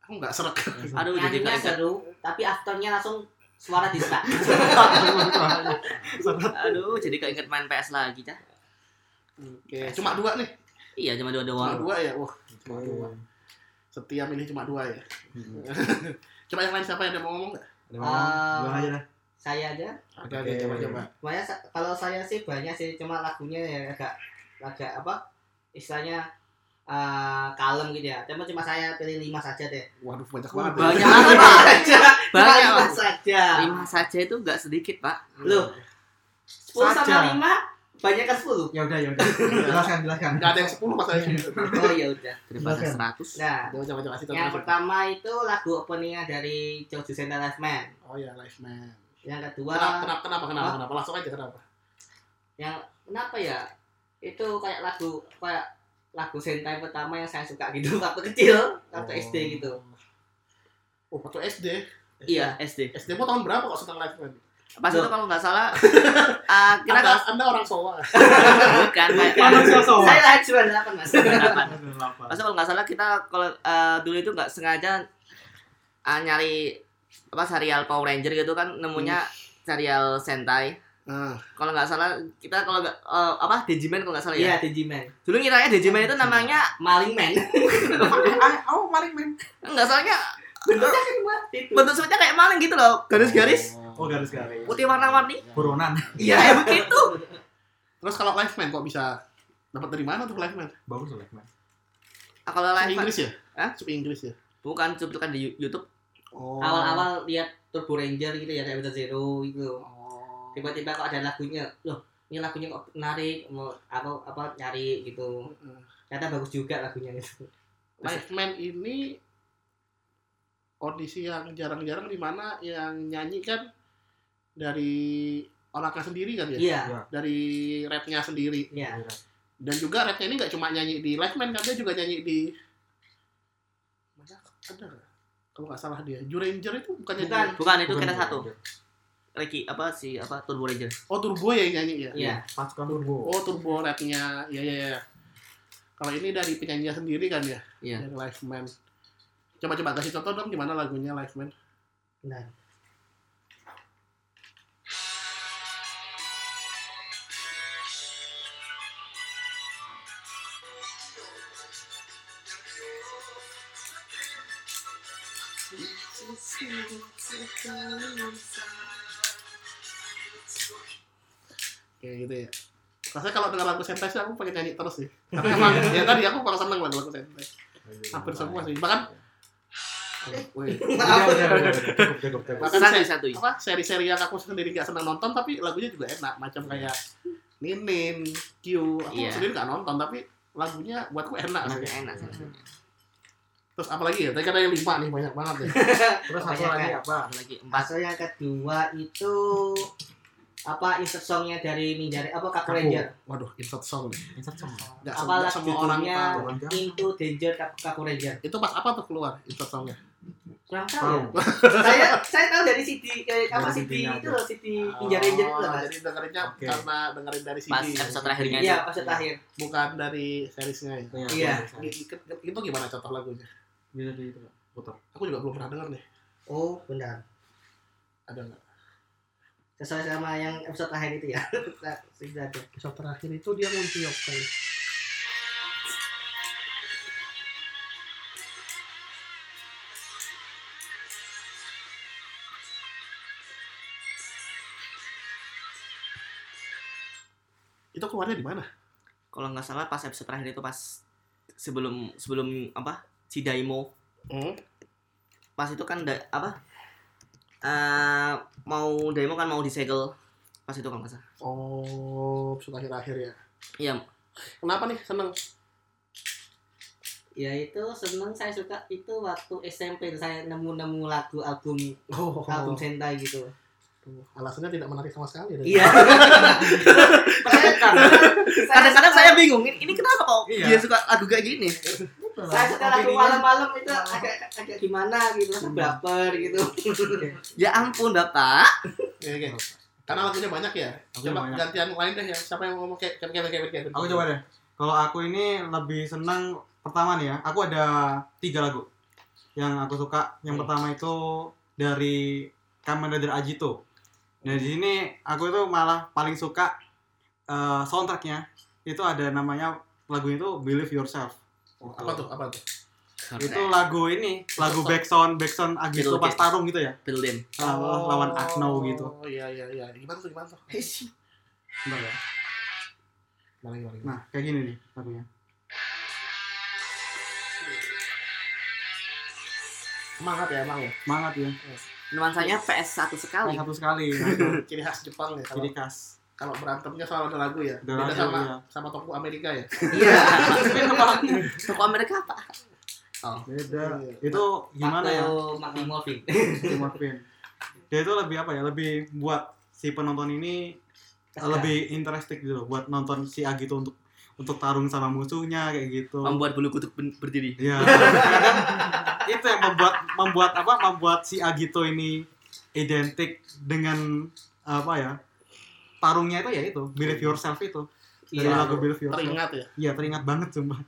aku nggak serak Aduh jadi kayak seru, tapi afternya langsung suara diska. Aduh jadi keinget main PS lagi cah Oke, cuma dua nih. Iya, cuma dua Cuma doang. dua ya. Wah, cuma dua. Setia milih cuma dua ya. Coba yang lain siapa yang ada mau ngomong nggak? Ada mau ngomong? Bilang aja dah. Saya aja. Oke, oke, coba coba. Banyak kalau saya sih banyak sih cuma lagunya ya agak agak apa istilahnya eh, kalem gitu ya. Cuma cuma saya pilih lima saja deh. Waduh, banyak banget. ya. Banyak banget, Pak. saja. Cuma Banyak, lima saja. Lima saja itu nggak sedikit, Pak. Loh, sepuluh sama lima banyak kan sepuluh. Ya udah, ya udah. Jelaskan, jelaskan. Nggak ada yang sepuluh masalahnya. Oh ya udah. Daripada seratus. Nah, Coba coba coba kasih yang pertama itu lagu openingnya dari Jojo Senta Live Man. Oh ya, Live Man. Yang kedua Kenapa, kenapa, kenapa, kenapa, Hah? kenapa? Langsung aja kenapa? yang kenapa ya itu kayak lagu kayak lagu sentai pertama yang saya suka gitu waktu kecil waktu Oh. SD gitu Oh, waktu SD. Iya, SD. SD mau tahun berapa kok senang Live Man? Pas Loh. itu kalau nggak salah, ah, kita Anda, anda orang Sowa. bukan Manusia saya lahir sembilan delapan mas delapan. Pas itu kalau nggak salah kita kalau eh, dulu itu nggak sengaja ah, nyari apa serial Power Ranger gitu kan nemunya serial Sentai. Nah, Kalau nggak salah kita kalau eh, apa Digimon kalau nggak salah iya ya. Digimon Dulu ngiranya Digimon itu namanya maling man Oh, maling men. nggak salahnya bentuknya kan buat itu bentuk sebenarnya kayak maling gitu loh. Garis-garis Oh, garis-garis. putih warna-warni. Buronan. Iya, kayak begitu. terus kalau Live Man kok bisa dapat dari mana tuh Live Man? Bagus loh, men. Ah, kalau Sub live Inggris ya? Hah? Sub Inggris ya? bukan cuplikan di YouTube. Oh. awal-awal lihat Turbo Ranger gitu ya Beta Zero gitu Oh. tiba-tiba kok ada lagunya loh ini lagunya kok menarik mau apa apa nyari gitu ternyata bagus juga lagunya gitu Live Man ini audisi yang jarang-jarang di mana yang nyanyi kan dari orangnya sendiri kan ya? iya Dari rapnya sendiri. iya Dan juga rapnya ini nggak cuma nyanyi di Live Man kan dia juga nyanyi di mana ada? Kalau nggak salah dia, Juranger itu bukannya Bukan. dia- Bukan itu Bukan, kita bukan. satu. Ricky apa sih apa Turbo Ranger. Oh Turbo ya yang nyanyi ya? iya Pasukan turbo. Oh Turbo rapnya, ya ya ya. Kalau ini dari penyanyinya sendiri kan ya? Iya. Dari Live Man. Coba-coba kasih contoh dong gimana lagunya Live Man. benar Kayak gitu ya. Rasanya kalau dengar lagu Sentai sih aku pengen nyanyi terus sih. Karena emang ya tadi aku kurang seneng lagu-lagu Sentai. Hampir semua sih. Bahkan cukup. Bahkan Satu se- satu. apa seri-seri yang aku sendiri gak senang nonton tapi lagunya juga enak macam kayak Ninin, Q, aku Iya. sendiri gak nonton tapi lagunya buatku enak sih. Enak, enak sih. Terus apa lagi ya? Tadi kan ada yang lima nih banyak banget ya. Terus satu lagi apa? Satu lagi empat. Masuk yang kedua itu apa insert songnya dari Ninja apa Kaku Kaku. Ranger Waduh, insert song nih. Insert semua. Gak, apa semua orang judulnya tahu. Into Danger Kaku, Kaku Ranger Itu pas apa tuh keluar insert songnya? kurang tahu Tahu. ya. saya saya tahu dari CD kayak apa CD itu loh CD Ninja Ranger itu loh Oh, Jadi dengerinnya Oke. karena dengerin dari CD. Pas episode terakhirnya iya pas terakhir Bukan dari seriesnya ya. Iya. Gi- Itu gimana contoh lagunya? Bisa di itu, Pak. putar. Aku juga belum pernah denger nih. oh benar Ada nggak? sesuai sama yang episode terakhir itu ya sudah ada Episode terakhir itu dia Muntiok kali. Itu keluarnya di mana? Kalau nggak salah pas episode terakhir itu pas sebelum sebelum apa si Daimo Hmm? pas itu kan da, apa eh mau Daimo kan mau disegel pas itu nggak salah. Oh, episode akhir-akhir ya. Iya, Kenapa nih seneng? ya itu seneng saya suka itu waktu SMP saya nemu-nemu lagu album Oh, album Sentai gitu alasannya tidak menarik sama sekali. ya? iya Saya- kadang-kadang saya bingung ini, ini kenapa kok Iya. dia suka lagu kayak gini saya suka lagu malam-malam itu agak agak gimana gitu masa baper gitu ya ampun bapak Oke, oke. Karena lagunya banyak ya. Lagunya Coba banyak. gantian lain deh ya. Siapa yang mau ngomong kayak kayak kayak kayak. Aku coba deh. Kalau aku ini lebih senang pertama nih ya. Aku ada tiga lagu yang aku suka. Yang pertama itu dari Kamen Rider Ajito. Nah di sini aku itu malah paling suka eh, soundtracknya itu ada namanya lagu itu Believe Yourself. Oh, apa tuh? Apa tuh? Itu lagu ini, lagu backsound backsound Agito Bill pas Gates. tarung gitu ya. Building. Lawan, lawan Agno gitu. Oh iya iya iya. Gimana tuh gimana tuh? Bentar ya. Gimana gimana? gimana? Nah, kayak gini nih lagunya. Semangat ya emang ya. Semangat ya. Nuansanya PS1 sekali. Satu sekali. Nah, Ciri khas Jepang ya. Kalau Jadi khas. Kalau berantemnya selalu ada lagu ya. Ada Beda lagu, sama iya. sama toko Amerika ya. Iya. Toko Amerika apa? Oh. Beda. Itu gimana ya? Mati Morphine. si Marvin. Dia itu lebih apa ya? Lebih buat si penonton ini lebih interesting gitu loh, buat nonton si Agito untuk untuk tarung sama musuhnya kayak gitu. Membuat bulu kutub ben- berdiri. Iya. itu yang membuat membuat apa? Membuat si Agito ini identik dengan apa ya? Tarungnya itu ya itu, Believe Yourself itu. Dari Iya. lagu Believe Yourself. Teringat ya. Iya, teringat banget sumpah.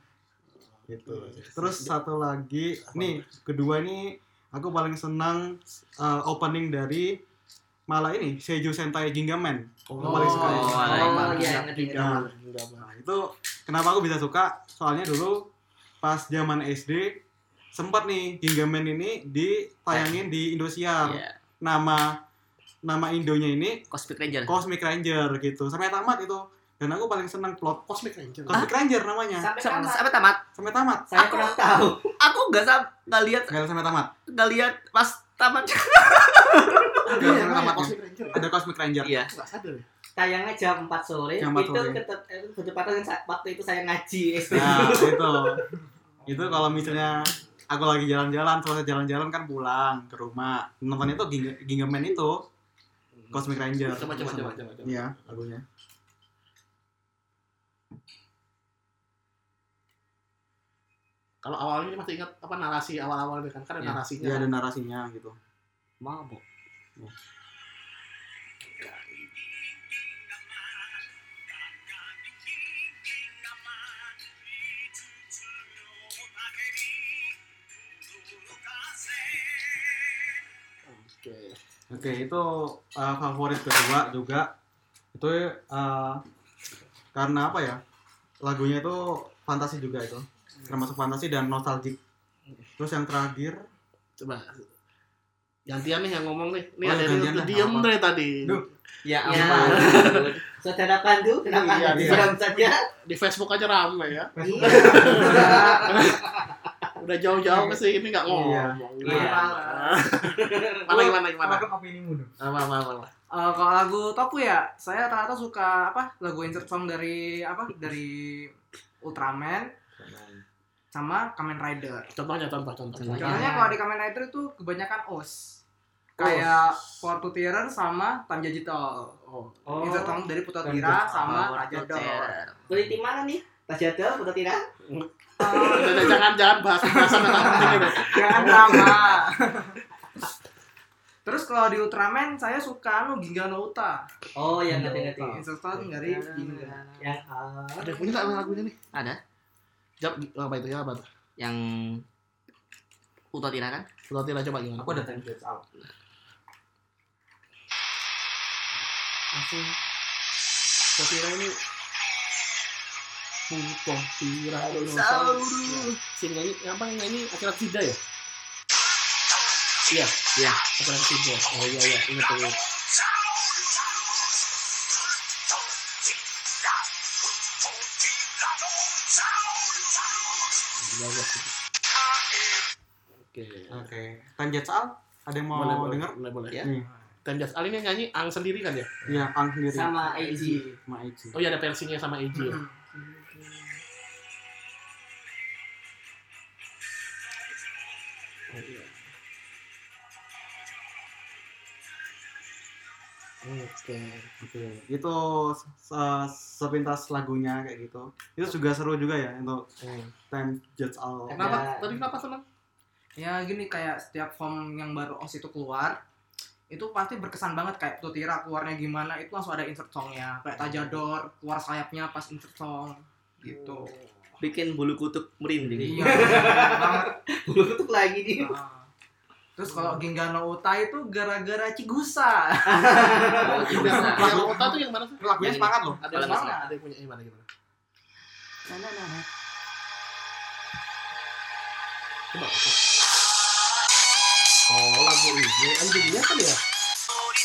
Gitu. Terus satu lagi, nih kedua ini aku paling senang uh, opening dari malah ini Seiju Sentai Gingaman. Oh, paling suka ya. Oh, Oh, iya. iya. Nah, itu kenapa aku bisa suka? Soalnya dulu pas zaman SD sempat nih Gingaman ini ditayangin di Indosiar. Iya. Nama nama Indonya ini Cosmic Ranger. Cosmic Ranger gitu. Sampai tamat itu. Dan aku paling senang plot Cosmic Ranger. Cosmic Ranger namanya. Sampai Sampai tamat. sampai tamat. Sampai tamat. Saya Aku- kurang tahu. Aku nggak sam nggak lihat Nggak sampai tamat. nggak lihat pas tamat. Ada Iya, ya? Cosmic Ranger. Ada Cosmic Ranger. Iya. Ya. Tayangnya jam 4 sore. Jam 4 itu sore. ketet- eh, bertepatan dengan saat- waktu itu saya ngaji SD. Nah, itu. Itu kalau misalnya aku lagi jalan-jalan, selesai jalan-jalan kan pulang ke rumah. Nonton itu Ging- Gingaman itu Cosmic Ranger. Coba coba coba coba. coba. Iya, lagunya. Kalau awalnya ini masih ingat apa narasi awal-awalnya kan? Kan ada Iya. narasinya. Iya, ada narasinya gitu. Mabuk. Oke. Oke, itu uh, favorit kedua juga. Itu uh, karena apa ya? Lagunya itu fantasi juga itu. Termasuk fantasi dan nostalgic. Terus yang terakhir, Coba. Gantian nih yang ngomong nih. Ini Oh, ada yang dah, diem dari tadi. Duh. Ya Ya. ampun. Saudara Pandu, kenapa Iya, iya. diam saja? Di Facebook aja rame ya. Iya. Udah jauh-jauh ke sini nggak ngomong. Iya. Gimana? Mana gimana gimana? opini dong? Apa apa apa. Eh, kalau lagu Toku ya, saya rata-rata suka apa? Lagu insert song dari apa? Dari Ultraman sama Kamen Rider. Contohnya contoh contoh. Contohnya. Contohnya kalau di Kamen Rider itu kebanyakan OS. Kayak For to Terror sama Tanjajito. Oh. Oh, Insert song dari Putotira sama Power Raja Dor. Kulit di mana nih? Tas jadol, udah tidak? Jangan jangan jangan bahas bahasan tentang ini deh. Jangan drama. Terus kalau di Ultraman saya suka anu Ginga no Uta. Oh, yang ngerti-ngerti. Insert song dari Ginga. Yang ah, Ada yang punya nggak lagunya nih? Ada Jawab apa itu ya apa tuh? yang Utotira kan? Kalau tidak coba gimana? aku ada template out. langsung Kau kira ini Butoh tira dinosaurus Si nyanyi, apa yang nyanyi akhirat sida ya? Iya, Iya. akhirat sida Oh iya iya, ingat tuh ingat. Iya, iya. Oke. Oke. Tanjat Al, ada yang mau boleh, boleh, denger? boleh, boleh. Ya. Nih, Dan Jas Ali ini nyanyi Ang sendiri kan ya? iya, Ang sendiri. sama Eiji. sama Ichi. Oh iya ada versinya sama Eiji ya? Oke. Oke, itu se- sepintas lagunya kayak gitu. Itu juga seru juga ya untuk Hmm. Time Judge All. Kenapa? Ya. Tadi kenapa senang? Ya gini kayak setiap form yang baru OS itu keluar itu pasti berkesan banget kayak Tutira keluarnya gimana itu langsung ada insert songnya kayak Tajador keluar sayapnya pas insert song gitu Bikin bulu kutub merinding. iya banget Bulu kutuk lagi nih. Nah. terus kalau Gingano Uta itu gara-gara Cigusa Oh. Yang Kota tuh yang mana sih? Lagunya semangat loh. Ada yang salah. Ada yang punya yang mana gimana? Tananana. Coba. Oh, lagu ini. Endingnya kan ya?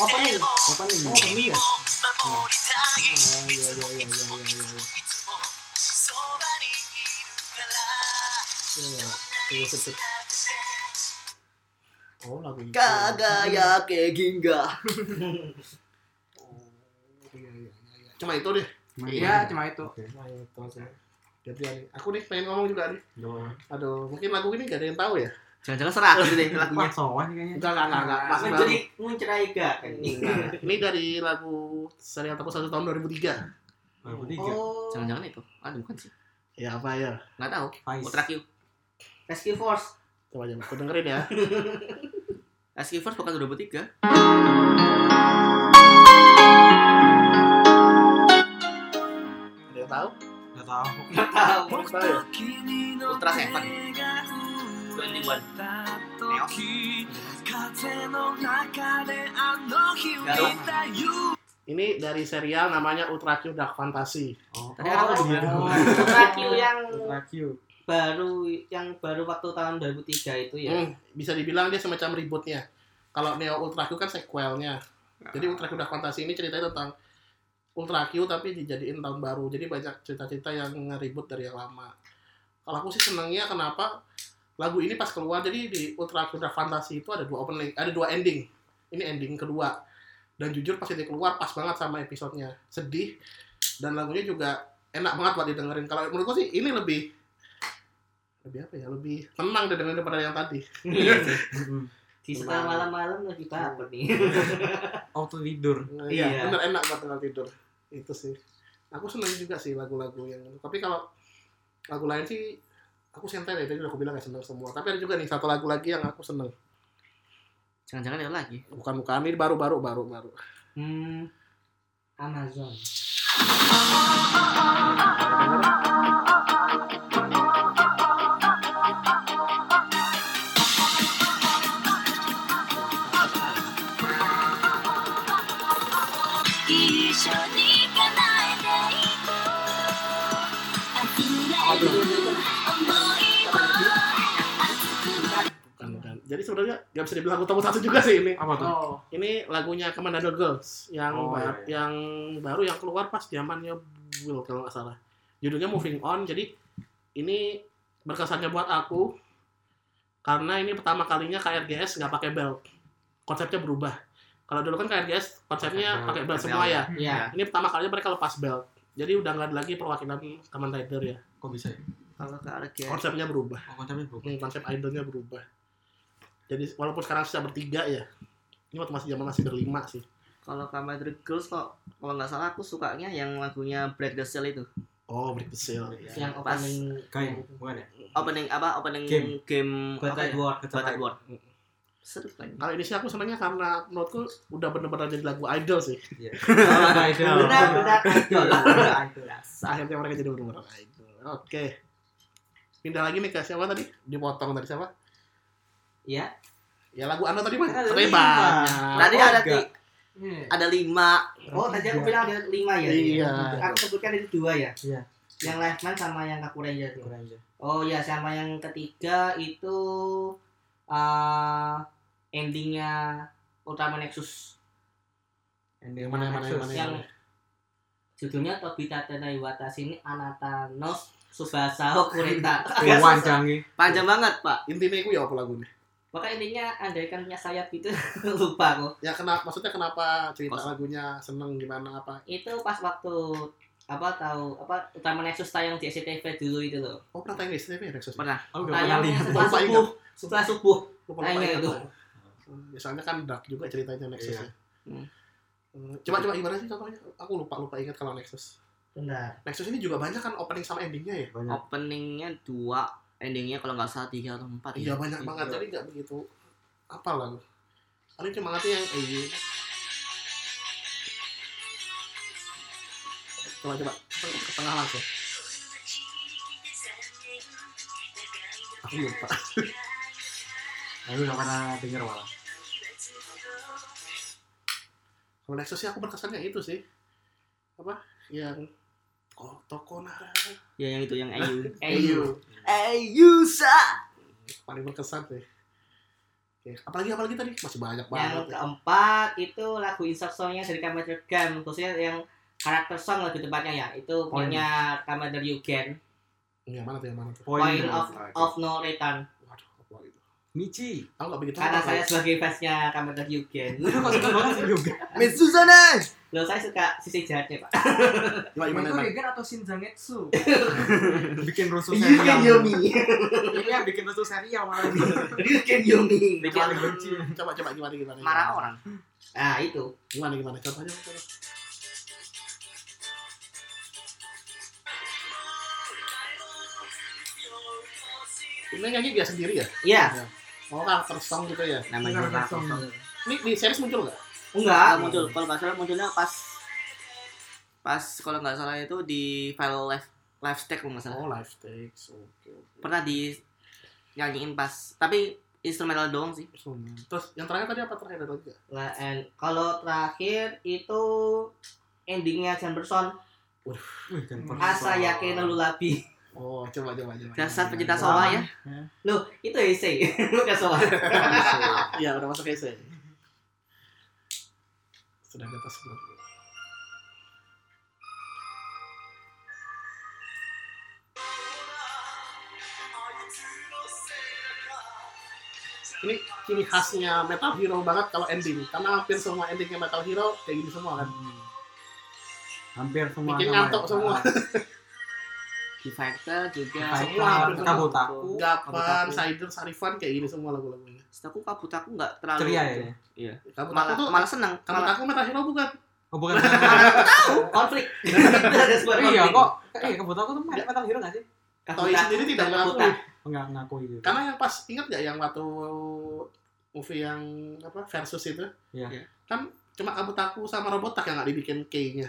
Opening. Opening. Oh, opening ya? Oh, iya, iya, iya, iya, iya, iya. Iya, iya. Oh, lagu itu. Kagaya ke Ginga. Oh, iya, iya, iya. Cuma itu deh. Iya, cuma itu. Oke, cuma itu aja. Jadi aku nih pengen ngomong juga nih. Aduh, mungkin lagu ini gak ada yang tahu ya? Jangan-jangan serah gitu deh lagunya. Wah, sowan kayaknya. Enggak, enggak, enggak, enggak. Baru. Mencuri mencurigakan. Nah, ini dari lagu serial Tepuk Satu tahun 2003. 2003. Oh, Jangan-jangan itu. Aduh bukan sih. Ya apa ya? Nggak tahu. Ultra Q. Rescue Force. Coba aja aku dengerin ya. SQ Force bukan 2003. Ada yang tahu? Nggak tahu. Nggak tahu. Ya? Ultra Seven. 21. Neos. Garou. Ini dari serial namanya Ultra Q Dark Fantasy. Oh, Tadi kan oh, gitu. Ultra Q yang Ultra Q. baru yang baru waktu tahun 2003 itu ya. Hmm, bisa dibilang dia semacam rebootnya. Kalau Neo Ultra Q kan sequelnya. Jadi Ultra Q Dark Fantasy ini ceritanya tentang Ultra Q tapi dijadiin tahun baru. Jadi banyak cerita-cerita yang nge-reboot dari yang lama. Kalau aku sih senangnya kenapa lagu ini pas keluar jadi di Ultra Q Dark Fantasy itu ada dua opening, ada dua ending. Ini ending kedua. Dan jujur pas ini keluar pas banget sama episodenya. Sedih dan lagunya juga enak banget buat didengerin. Kalau menurutku sih ini lebih lebih apa ya? Lebih tenang didengerin daripada yang tadi. Di setelah malam-malam lagi baper nih. Auto tidur. Nah, Iya, Iya. bener enak buat tinggal tidur. Itu sih. Aku seneng juga sih lagu-lagu yang tapi kalau lagu lain sih aku santai ya, tadi udah aku bilang gak seneng semua. Tapi ada juga nih satu lagu lagi yang aku seneng. Jangan-jangan itu lagi. Bukan bukan ini baru-baru baru baru. Hmm. Amazon. Jadi sebenarnya gak bisa dibilang lagu nomor satu juga sih ini. Apa tuh? Oh, Ini lagunya Commando Girls yang Oh, ba- iya, iya. yang baru yang keluar pas zamannya Will kalau nggak salah. Judulnya Moving On. Jadi ini berkesannya buat aku karena ini pertama kalinya KRGS nggak pakai belt. Konsepnya berubah. Kalau dulu kan KRGS konsepnya pakai belt semua ya. Iya. Ini pertama kalinya mereka lepas belt. Jadi udah nggak ada lagi perwakilan Kamen Rider ya. Kok bisa ya? Kalau ke RG. Konsepnya berubah. Oh, konsepnya berubah. Hmm, konsep idolnya berubah. Jadi walaupun sekarang sudah bertiga ya. Ini waktu masih zaman masih berlima sih. Kalau Kamen Rider Girls kok kalau nggak salah aku sukanya yang lagunya Break the Seal itu. Oh, Break the Seal. Yang opening Kayak bukan ya? Opening apa? Opening Game. game Battle ya? World. Battle World. Seru kan? Kalau ini sih aku senangnya karena menurutku udah bener-bener jadi lagu idol sih. Iya. Benar-benar idol. Akhirnya mereka jadi bener-bener idol. Oke. Pindah lagi nih ke siapa tadi? Dipotong dari siapa? Iya. Ya lagu Anda tadi mah. Ada Katanya lima. banyak. Tadi Oh, ada ti- ada lima. Oh, tadi aku bilang ada lima ya. Iya. Aku sebutkan itu dua ya. Iya. Yang Liveman sama yang Kaku Ranger. tuh. Keren aja. Oh ya, sama yang ketiga itu uh, endingnya Ultraman Nexus. Ending Yang mana yang mana yang mana? Yang yang- judulnya Tobita Tenai Watashi ini Anata no Subasa canggih. Panjang banget, Pak. Intinya itu ya apa lagunya? Pokoknya intinya andaikan punya sayap gitu lupa aku. Ya kenapa maksudnya kenapa cerita Kos- lagunya seneng gimana apa? Itu pas waktu apa tahu apa Ultraman Nexus tayang di SCTV dulu itu loh. Oh pernah tayang di STV ya Nexus? Pernah. Oh, pernah Tayang lihat. setelah Lupa subuh, setelah subuh. Lupa Tayangnya itu. Biasanya kan dark juga ceritanya Nexus Iya. ya. Hmm. Hmm, Coba coba gimana sih contohnya? Aku lupa lupa ingat kalau Nexus. Bentar. Nexus ini juga banyak kan opening sama endingnya ya? Banyak. Openingnya dua, endingnya kalau nggak salah tiga atau empat. Iya ya. banyak Iya. banget jadi nggak begitu apa lah. Paling cuma ngerti yang eh Coba coba ke tengah langsung. Aku lupa. Aku nggak pernah denger malah. Kalau Nexus sih aku berkesannya itu sih apa yang Kok toko Nara. Ya yang itu yang Ayu. Ayu. Ayu sa. Paling berkesan deh. Oke, apalagi apalagi tadi masih banyak Yang banget. ya. keempat itu lagu insert songnya dari Kamen Gun, khususnya yang karakter song lebih tepatnya ya. Itu Point. punya Kamen Yugen, Yang mana tuh yang mana tuh? Point Poin. of of No Return. Waduh, apa itu? Michi. Aku nggak begitu. Karena tahu. saya sebagai fansnya Kamen Yugen. Lu kok Loh, saya suka sisi jahatnya, Pak. Coba gimana, Itu? Regen atau Shinzangetsu? Bikin rusuh Yugen serial. Yomi. Ini yang bikin rusuh serial malah. Yugen Yomi. Yang paling benci. Coba coba gimana gimana. Marah gimana? orang. Nah, itu. Gimana gimana? Contohnya coba. Ini nyanyi dia sendiri ya? Iya. Oh karakter song gitu ya? Namanya Rafa. song. Ini di series muncul nggak? Enggak. Nggak muncul. Kalau nggak salah munculnya pas pas kalau nggak salah itu di file live live stack kalau nggak salah. Oh live takes. Oke oke. Pernah di nyanyiin pas tapi instrumental doang sih. Terus yang terakhir tadi apa terakhir lagi? Nah, and kalau terakhir itu endingnya Jemberson pernah. Asayake no Lulabi. Oh coba coba coba. Dasar pecinta? Sowa ya. Loh, itu Heisei, bukan Soa. Iya udah masuk essay. Sudah di atas belum? Ini ciri khasnya Metal Hero banget kalau ending, karena hampir semua endingnya Metal Hero kayak gini semua kan. Hmm. Hampir semua. Bikin ngantuk ya. semua. Di Fighter juga. Semua. Kabutaku. Gapan. Sider, Sarifan kayak gini semua lagu-lagunya. Setahu Kabutaku nggak terlalu Ceria itu. ya? Iya. Kabutaku Malah tuh, malah seneng. Malah Kabutaku Metal Hero bukan? Oh bukan. Konflik. Ada sebuah iya kok. Eh Kabutaku tuh main Metal Hero nggak sih? Toei sendiri tidak mengakui. Enggak ngakui gitu. Karena yang pas ingat nggak yang waktu movie yang apa versus itu? Iya. Iya. Kan cuma Kabutaku sama Robotak yang nggak dibikin K-nya.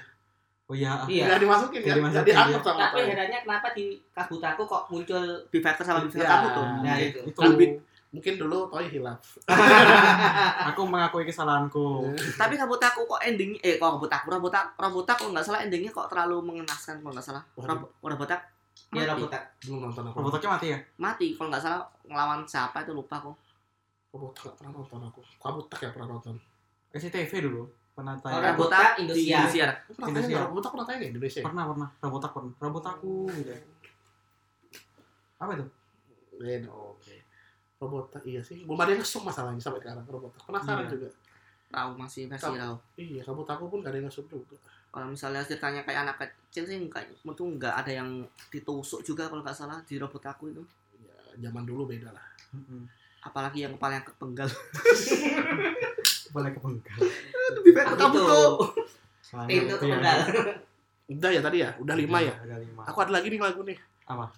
Oh iya. Iya. Nggak dimasukin kan? dimasukin, Nggak dianggap iya. sama Tapi herannya kenapa di Kabutaku kok muncul Fighter sama di Iya. Kabuto. Nah, itu. Itu Kan bi- Mungkin dulu Toei hilaf. aku mengakui kesalahanku. Tapi Kabutaku kok ending eh kok Kabutaku Robotak Robotak kalau nggak salah endingnya kok terlalu mengenaskan kalau nggak salah. Waduh. Rob- Robotak Ya mati. Robotak. Belum nonton aku. Robotaknya mati ya? mati kalau nggak salah ngelawan siapa itu lupa kok. Robotak pernah nonton aku. Kabutak ya pernah nonton. SCTV dulu pernah Oh. Robotak Di Indonesia. Indonesia. Aku pernah nggak? Robotak pernah tanya Indonesia? Pernah pernah. Robotak pernah. Robotaku gitu. Apa itu? Eh, Oke. Robotak iya sih. Belum ada yang ngesuk masalahnya sampai sekarang Robotak. Penasaran Iya. juga. Tahu masih versi Tahu. Iya, Kabutaku pun gak ada yang ngesuk juga. Kalau misalnya ceritanya kayak anak kecil sih enggak itu nggak ada yang ditusuk juga kalau nggak salah di Robotaku itu. Ya, zaman dulu beda lah. Mm-mm. Apalagi yang kepala yang kepenggal. Boleh kepenggal. Di Fighter Itu. Kabuto. Nah, Itu ya. kepenggal. Udah ya tadi ya? Udah lima ya? Ada lima. Aku ada lagi nih lagu nih. Apa?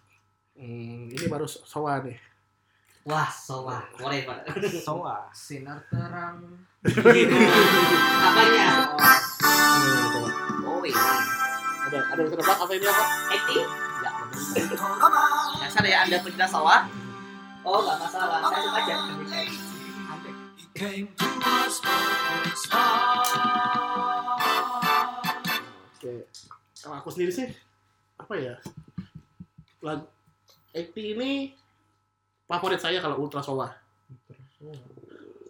Hmm, ini baru Sowa nih. Wah, Soa. Boleh, Pak. Soa. Sinar terang. Apanya? Ini, coba. Oh ini. Ada ada yang tebak apa ini apa? Acting? Ya, bener. Dasar ya Anda pecinta sawah. Oh, nggak masalah. Saya suka aja. Oke. Kalau aku sendiri sih apa ya? Lagu 80 ini favorit saya kalau Ultra Sowa.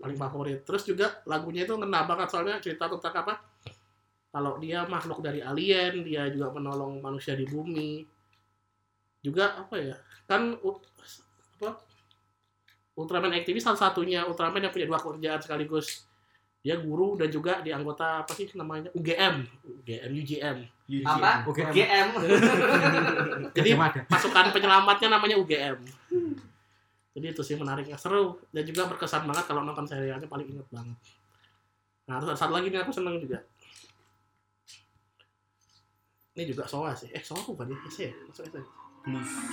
Paling favorit. Terus juga lagunya itu ngena banget soalnya cerita tentang apa? Kalau dia makhluk dari alien, dia juga menolong manusia di bumi. Juga apa ya? Kan? Ultraman aktivis salah satunya Ultraman yang punya dua kerjaan sekaligus. Dia guru dan juga di anggota apa sih namanya? UGM, UGM, UGM. Apa? Oke. GM. Jadi pasukan penyelamatnya namanya UGM. Jadi itu sih menariknya seru dan juga berkesan banget kalau nonton serialnya paling inget banget. Nah terus ada satu lagi nih aku seneng juga. Ini juga Soa sih. Eh Soa bukan ya? Ya? Masuk.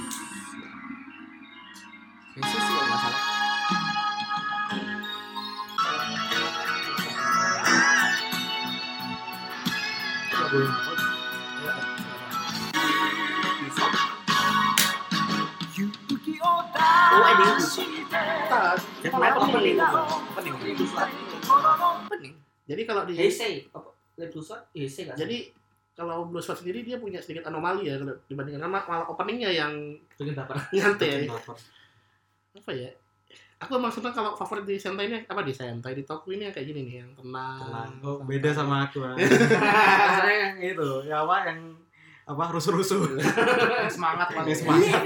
Itu sih kalau nggak salah. Yang Oh opening. opening. Opening. Jadi kalau di Heisei. Jadi kalau Blue Sweat sendiri dia punya sedikit anomali ya kalau dibandingkan sama malah openingnya yang baper. nyantai apa ya aku emang seneng kalau favorit di Sentai ini apa di Sentai di Toku ini yang kayak gini nih yang tenang, Tenang. Oh, beda sama aku. Rasanya yang itu, ya apa yang apa rusuh-rusuh. semangat banget semangat.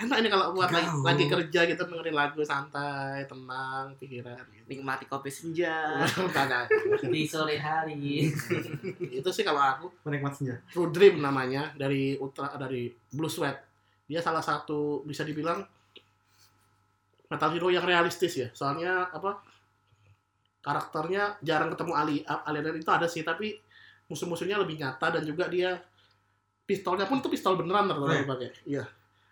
enak ini kalau buat lagi, lagi kerja gitu dengerin lagu santai tenang pikiran gitu. Nikmati kopi senja. Kagak. Di sore hari. itu sih kalau aku Penikmat senja. True Dream namanya dari ultra dari Blue Sweat dia salah satu bisa dibilang metal hero yang realistis ya soalnya apa karakternya jarang ketemu ali alien itu ada sih tapi musuh-musuhnya lebih nyata dan juga dia pistolnya pun itu pistol beneran ternyata Right. dipakai iya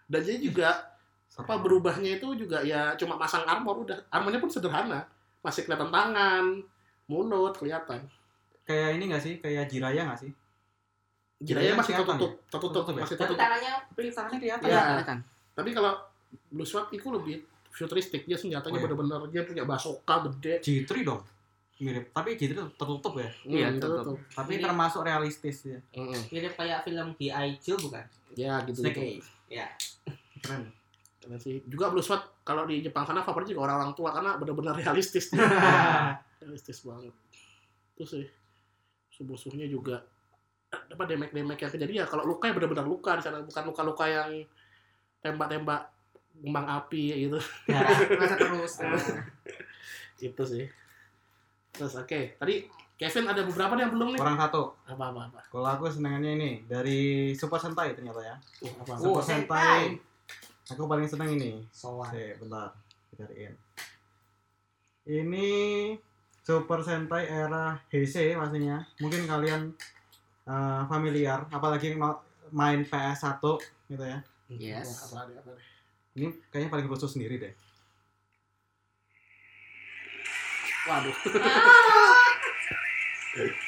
dan dia juga apa berubahnya itu juga ya cuma masang armor udah armornya pun sederhana masih kelihatan tangan mulut kelihatan Kayak ini gak sih? Kayak Jiraya gak sih? Jiraya Jiraya masih kelihatan tertutup tertutup Tertutup ya? masih tertutup tangannya kelihatan. Iya. Kelihatan. Tapi kalau Blue Sword itu lebih futuristik, dia senjatanya Oh, iya. bener-bener dia punya basoka gede. G3 dong. Mirip. Tapi G3 tertutup ya. Iya, Hmm, tertutup. Tapi Ini- termasuk realistis ya. Mm-mm. mirip kayak film G.I. Joe bukan? Ya gitu. Snake gitu. Ya. Keren. Karena sih juga Blue Sword kalau di Jepang sana favorit juga orang-orang tua karena bener-bener realistis. realistis banget. Itu sih. Musuh-musuhnya juga apa demek-demek yang kejadian ya kalau luka ya bener-bener luka di sana bukan luka-luka yang tembak-tembak kembang api gitu. Ya. masa terus Itu sih. Terus oke, tadi Kevin ada beberapa yang belum nih. Orang satu. Apa apa apa. Kalau aku senengannya ini dari Super Sentai ternyata ya. Uh, apa, apa. Super Oh, Sentai. Aku paling seneng ini. Soan. Oke, bentar. Cariin. Ini Super Sentai era Heisei pastinya. Mungkin kalian eh, familiar, apalagi main PS1 gitu ya. Yes. Apa, apa, apa, apa. Ini kayaknya paling khusus sendiri deh. Waduh.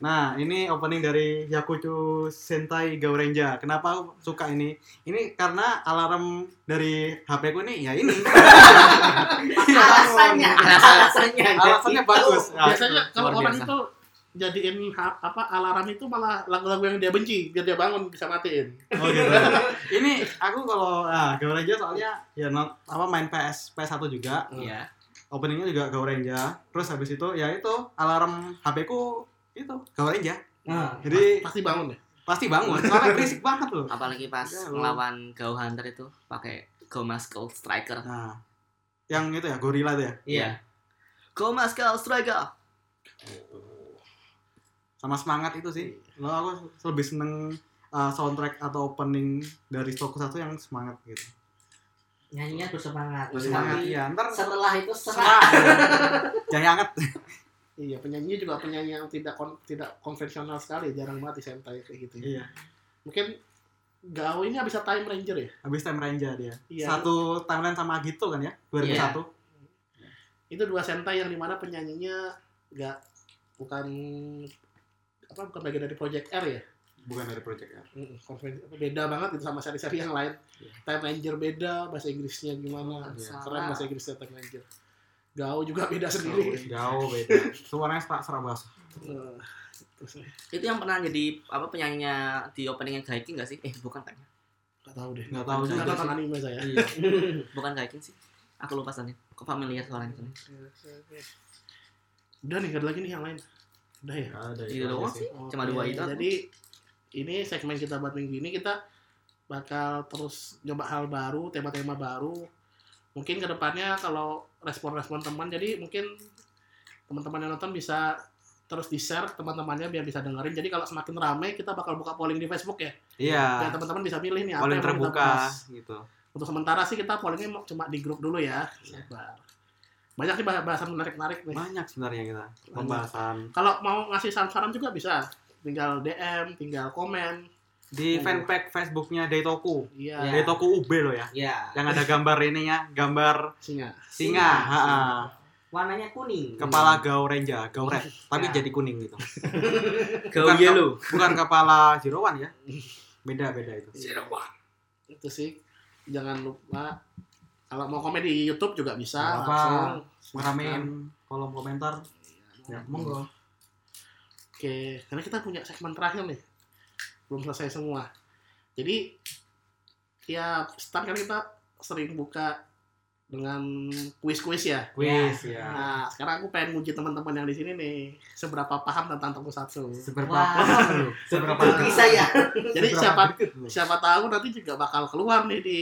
Nah, ini opening dari Yakucho Sentai Gaurenja. Kenapa aku suka ini? Ini karena alarm dari HP ku nih ya ini. Alasannya, alasannya. Alasannya bagus. Nah, Biasanya kalau luar orang biasa. itu jadiin apa alarm itu malah lagu-lagu yang dia benci biar dia bangun bisa matiin. Oh gitu. ini aku kalau nah, Gaurenja soalnya ya not, apa main PS PS1 juga. Iya. Openingnya juga Gaurenja. Terus habis itu ya itu alarm HP ku itu Gaurenja. Nah, Jadi Pasti bangun ya. pasti bangun. Soalnya berisik banget loh. Apalagi pas Ya, ngelawan Go Hunter itu pakai Go Muscle Striker. Nah, yang itu ya gorila tuh ya. iya. Go Muscle Striker. sama semangat itu sih lo aku lebih seneng uh, soundtrack atau opening dari Stoku satu yang semangat gitu Nyanyinya bersemangat. semangat Tapi ya ntar Setelah itu serah. serah jangan anget Iya, penyanyinya juga penyanyi yang tidak kon- tidak konvensional sekali, jarang banget di Sentai kayak gitu. ya. iya Mungkin Gao ini bisa Time Ranger ya? habis time ranger dia Iya. satu timeline sama Agito kan ya 2001 Itu dua Sentai yang di mana penyanyinya nggak bukan apa bukan bagian dari Project R ya? bukan dari project konven- beda banget itu sama seri-seri yang lain. Time Ranger beda, bahasa Inggrisnya gimana? Iya. Keren bahasa Inggrisnya Time Ranger. Gao juga beda sendiri. jauh beda suaranya tak serabas terus eh, Itu yang pernah jadi apa penyanyinya di openingnya Gaiking nggak sih? Eh bukan kayaknya. nggak tahu deh. Nggak tahu juga nonton sih. anime saya. iya Bukan Gaiking sih. Aku lupa soalnya. Kok familiar suaranya soalnya. Udah nih, ada lagi nih yang lain. Udah ya. Ada Itu doang sih. Cuma dua itu aku. Jadi ini segmen kita buat minggu ini kita bakal terus coba hal baru, tema-tema baru. Mungkin ke depannya kalau respon-respon teman, jadi mungkin teman-teman yang nonton bisa terus di share teman-temannya biar bisa dengerin. Jadi kalau semakin ramai kita bakal buka polling di Facebook ya. iya Biar teman-teman bisa milih nih apa paling yang kita terbuka bahas. gitu Untuk sementara sih kita pollingnya cuma di grup dulu ya. Sabar. Banyak sih bah- bahasan menarik-menarik nih. banyak sebenarnya kita pembahasan Kalau mau ngasih saran-saran juga bisa. Tinggal DM, tinggal komen. Di fanpage Facebooknya Deitoku Iya, Ya. Deitoku UB loh ya Ya. yang ada gambar ininya gambar singa. singa, Singa. ha-ha. Warnanya kuning. kepala gaurenja gauret tapi Ya. jadi kuning gitu Go Bukan Yellow. bukan kepala Jirowan ya beda beda itu Itu sih. jangan lupa kalau mau komen di YouTube juga bisa apa. langsung ngeramein kolom komentar ya monggo Oke, karena kita punya segmen terakhir nih. Belum selesai semua. Jadi tiap start kan kita sering buka dengan kuis-kuis ya. kuis ya Nah, sekarang aku pengen nguji teman-teman yang di sini nih, seberapa paham tentang tokusatsu. seberapa Wah. paham lu seberapa Bisa ya. Jadi seberapa siapa siapa tahu nanti juga bakal keluar nih di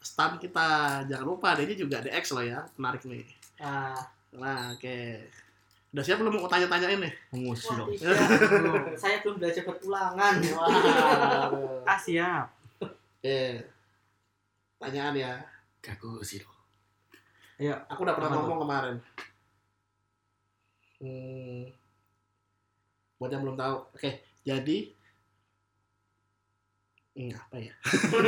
stand kita. Jangan lupa, ini juga DX loh ya, menarik nih. Ah, Nah, oke. Udah siap belum mau tanya-tanyain nih? mengusi wah, dong. Saya belum belajar berulangan. Wah. ah siap Oke. Tanyaan ya. Gaku sih dong. ayo Aku udah pernah ngomong kemarin. Hmm, buat yang belum tahu. Oke, jadi hmm, apa ya?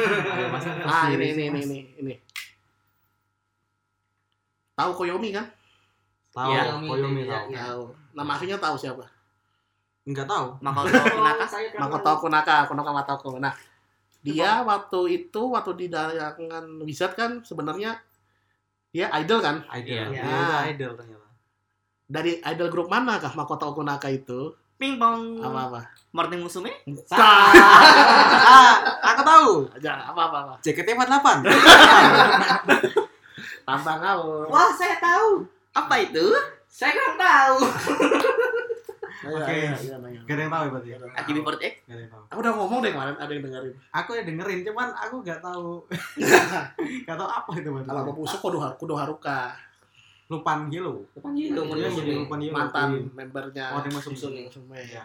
Ah, ini ini ini ini ini. Tahu Koyomi kan? Tahu Iya. koyomi Iya, tahu iya. Tahu. Nama aslinya tahu siapa? enggak tahu Makoto Oh, kurang Makoto tahu. Kunaka, Kunaka Matoko. Nah, dia waktu itu waktu di dayangan Wizard kan sebenarnya dia idol kan? idol Iya. Dia udah idol ternyata Dari idol grup mana kah Makoto Kunaka itu? Ping pong. Apa-apa? Morning Musume. ah aku tahu Jangan apa-apa. JKT48 Tambah ngawur. Wah, saya tahu. Apa itu? Saya kurang tahu. Oke. gak ada yang tahu ya berarti AKB48. gak ada yang tahu Aku udah ngomong deh kemarin, ada yang dengerin. aku ya dengerin cuman aku gak tahu gak tahu apa itu Kalau berarti mau busuk kudu kudu haruka lupan hilo Iya, jadi lupan hilo mantan membernya. Oh, dia masuk. Musume. Iya.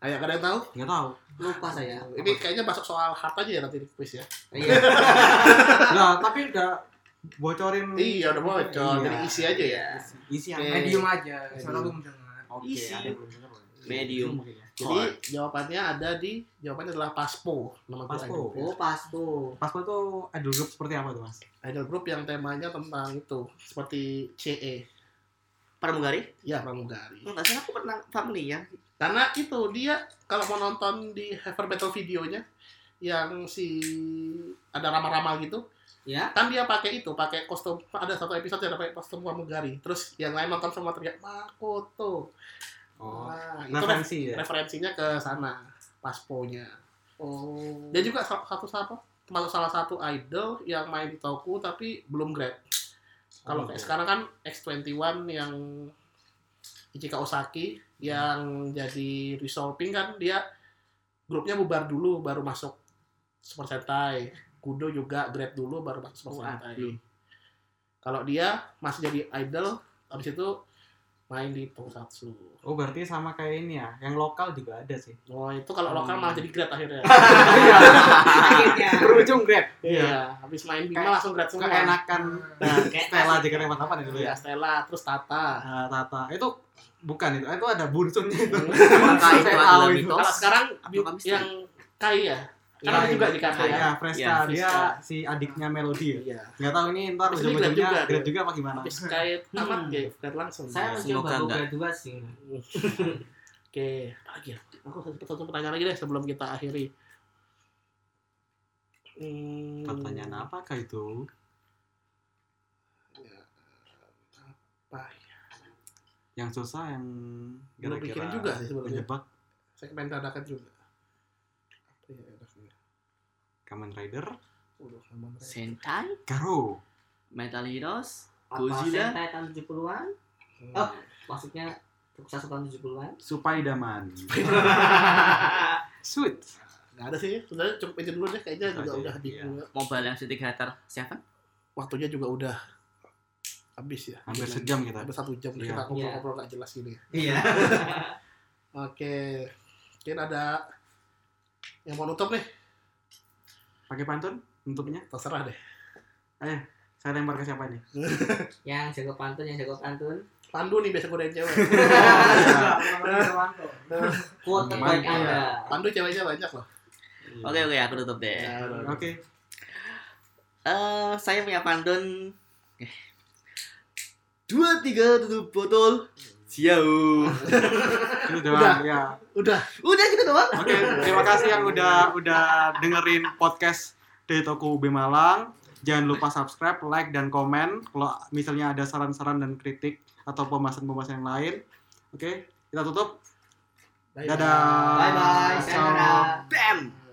Ayo, ada yang tahu? gak tahu Lupa saya. Ini kayaknya masuk soal hard aja ya nanti di quiz ya. Iya. Nah, tapi udah bocorin Iya, udah bocor. Iya. Jadi isi aja ya. isi yang Medium aja. Suara belum dengar. Oke, Isi. ada belum loh. Medium. Ya. Jadi jawabannya ada di jawabannya adalah Paspo. Nama Paspo. idol. Oh, pas bu. Pasco itu idol group seperti apa tuh mas? Idol group yang temanya tentang itu seperti CE. Pramugari. Ya, pramugari. Enggak salah aku pernah familiar. Karena itu dia kalau mau nonton di Hyper Battle videonya yang si ada ramal-ramal gitu, Ya. kan dia pakai itu, pakai kostum ada satu episode yang pakai kostum pramugari. Terus yang lain nonton semua teriak Makoto. Oh, Nah, itu referensi ya. referensinya ke sana, pasponya. Oh. Dia juga sa- satu satu termasuk salah satu idol yang main di Toku tapi belum grade. Kalau Oh, kayak gitu. sekarang kan X21 yang Ichika Osaki yang jadi resolving kan dia grupnya bubar dulu baru masuk Super Sentai. Kudo juga grade dulu baru masuk Sentai. Waduh. Kalau dia masih jadi idol habis itu main di Tokusatsu. Oh berarti sama kayak ini ya, yang lokal juga ada sih. Oh itu kalau lokal Hmm. malah jadi grade akhirnya. Akhirnya. Berujung grade. Iya, habis main Bima Kayak- langsung grade semua. Keenakan Nah, kayak Stella JKT48 itu Iya, ya. Stella, terus Tata. Nah, Tata itu bukan itu, itu ada bunsunnya itu. Apakah itu Saya adalah itu. mitos? Kalau sekarang yang Kai ya, Iya, kan ada juga di Kai ya. Ya, Freska Iya, dia si adiknya Melody ya. Iya. Nggak tahu ini ntar grade ujung-ujungnya juga, grade apa gimana? Habis Kai tamat Hmm. kayak grade langsung. Saya Ya. Mencoba enggak. Google juga sih. Oke, apa lagi ya? Aku satu, satu pertanyaan lagi deh sebelum kita akhiri. Hmm, Pertanyaan apakah itu? apa ya? Yang susah yang kira-kira juga sih sebenarnya. menjebak Segmen dadakan juga. Apa ya? Kamen Rider, Udah, aman, Ray. Sentai, Garo. Metal Heroes, Apa Godzilla. Sentai tahun 70-an? Hmm. Oh. Maksudnya Tokusatsu tahun 70-an? Supaidaman. Sweet. Nggak ada sih, sebenarnya cukup itu dulu deh kayaknya juga aja, udah di iya. Mobile yang City Creator 7. waktunya juga udah habis ya. Hampir sejam kita. Hampir satu jam Iya. kita ngobrol-ngobrol nggak jelas gini. Iya. Oke, mungkin ada yang mau nutup nih, Pakai pantun untuknya. terserah deh. Saya lempar ke siapa nih? yang jago pantun, yang jago pantun. Pandu nih biasa godain cewek. Quote terbaik Mantap. Anda. Pandu ceweknya banyak loh. Oke oke aku tutup deh. Ya, udah. Oke. Eh, saya punya pantun. Eh. Dua tiga tutup botol. Siau. Itu Udah. doang ya. Udah, Udah gitu doang. Oke, terima kasih yang udah udah dengerin podcast dari toko UB Malang. Jangan lupa subscribe, like, dan komen. Kalau misalnya ada saran-saran dan kritik atau pembahasan-pembahasan yang lain. Oke, kita tutup. Dadah. Bye bye. Assalamualaikum. Sayonara. Bam.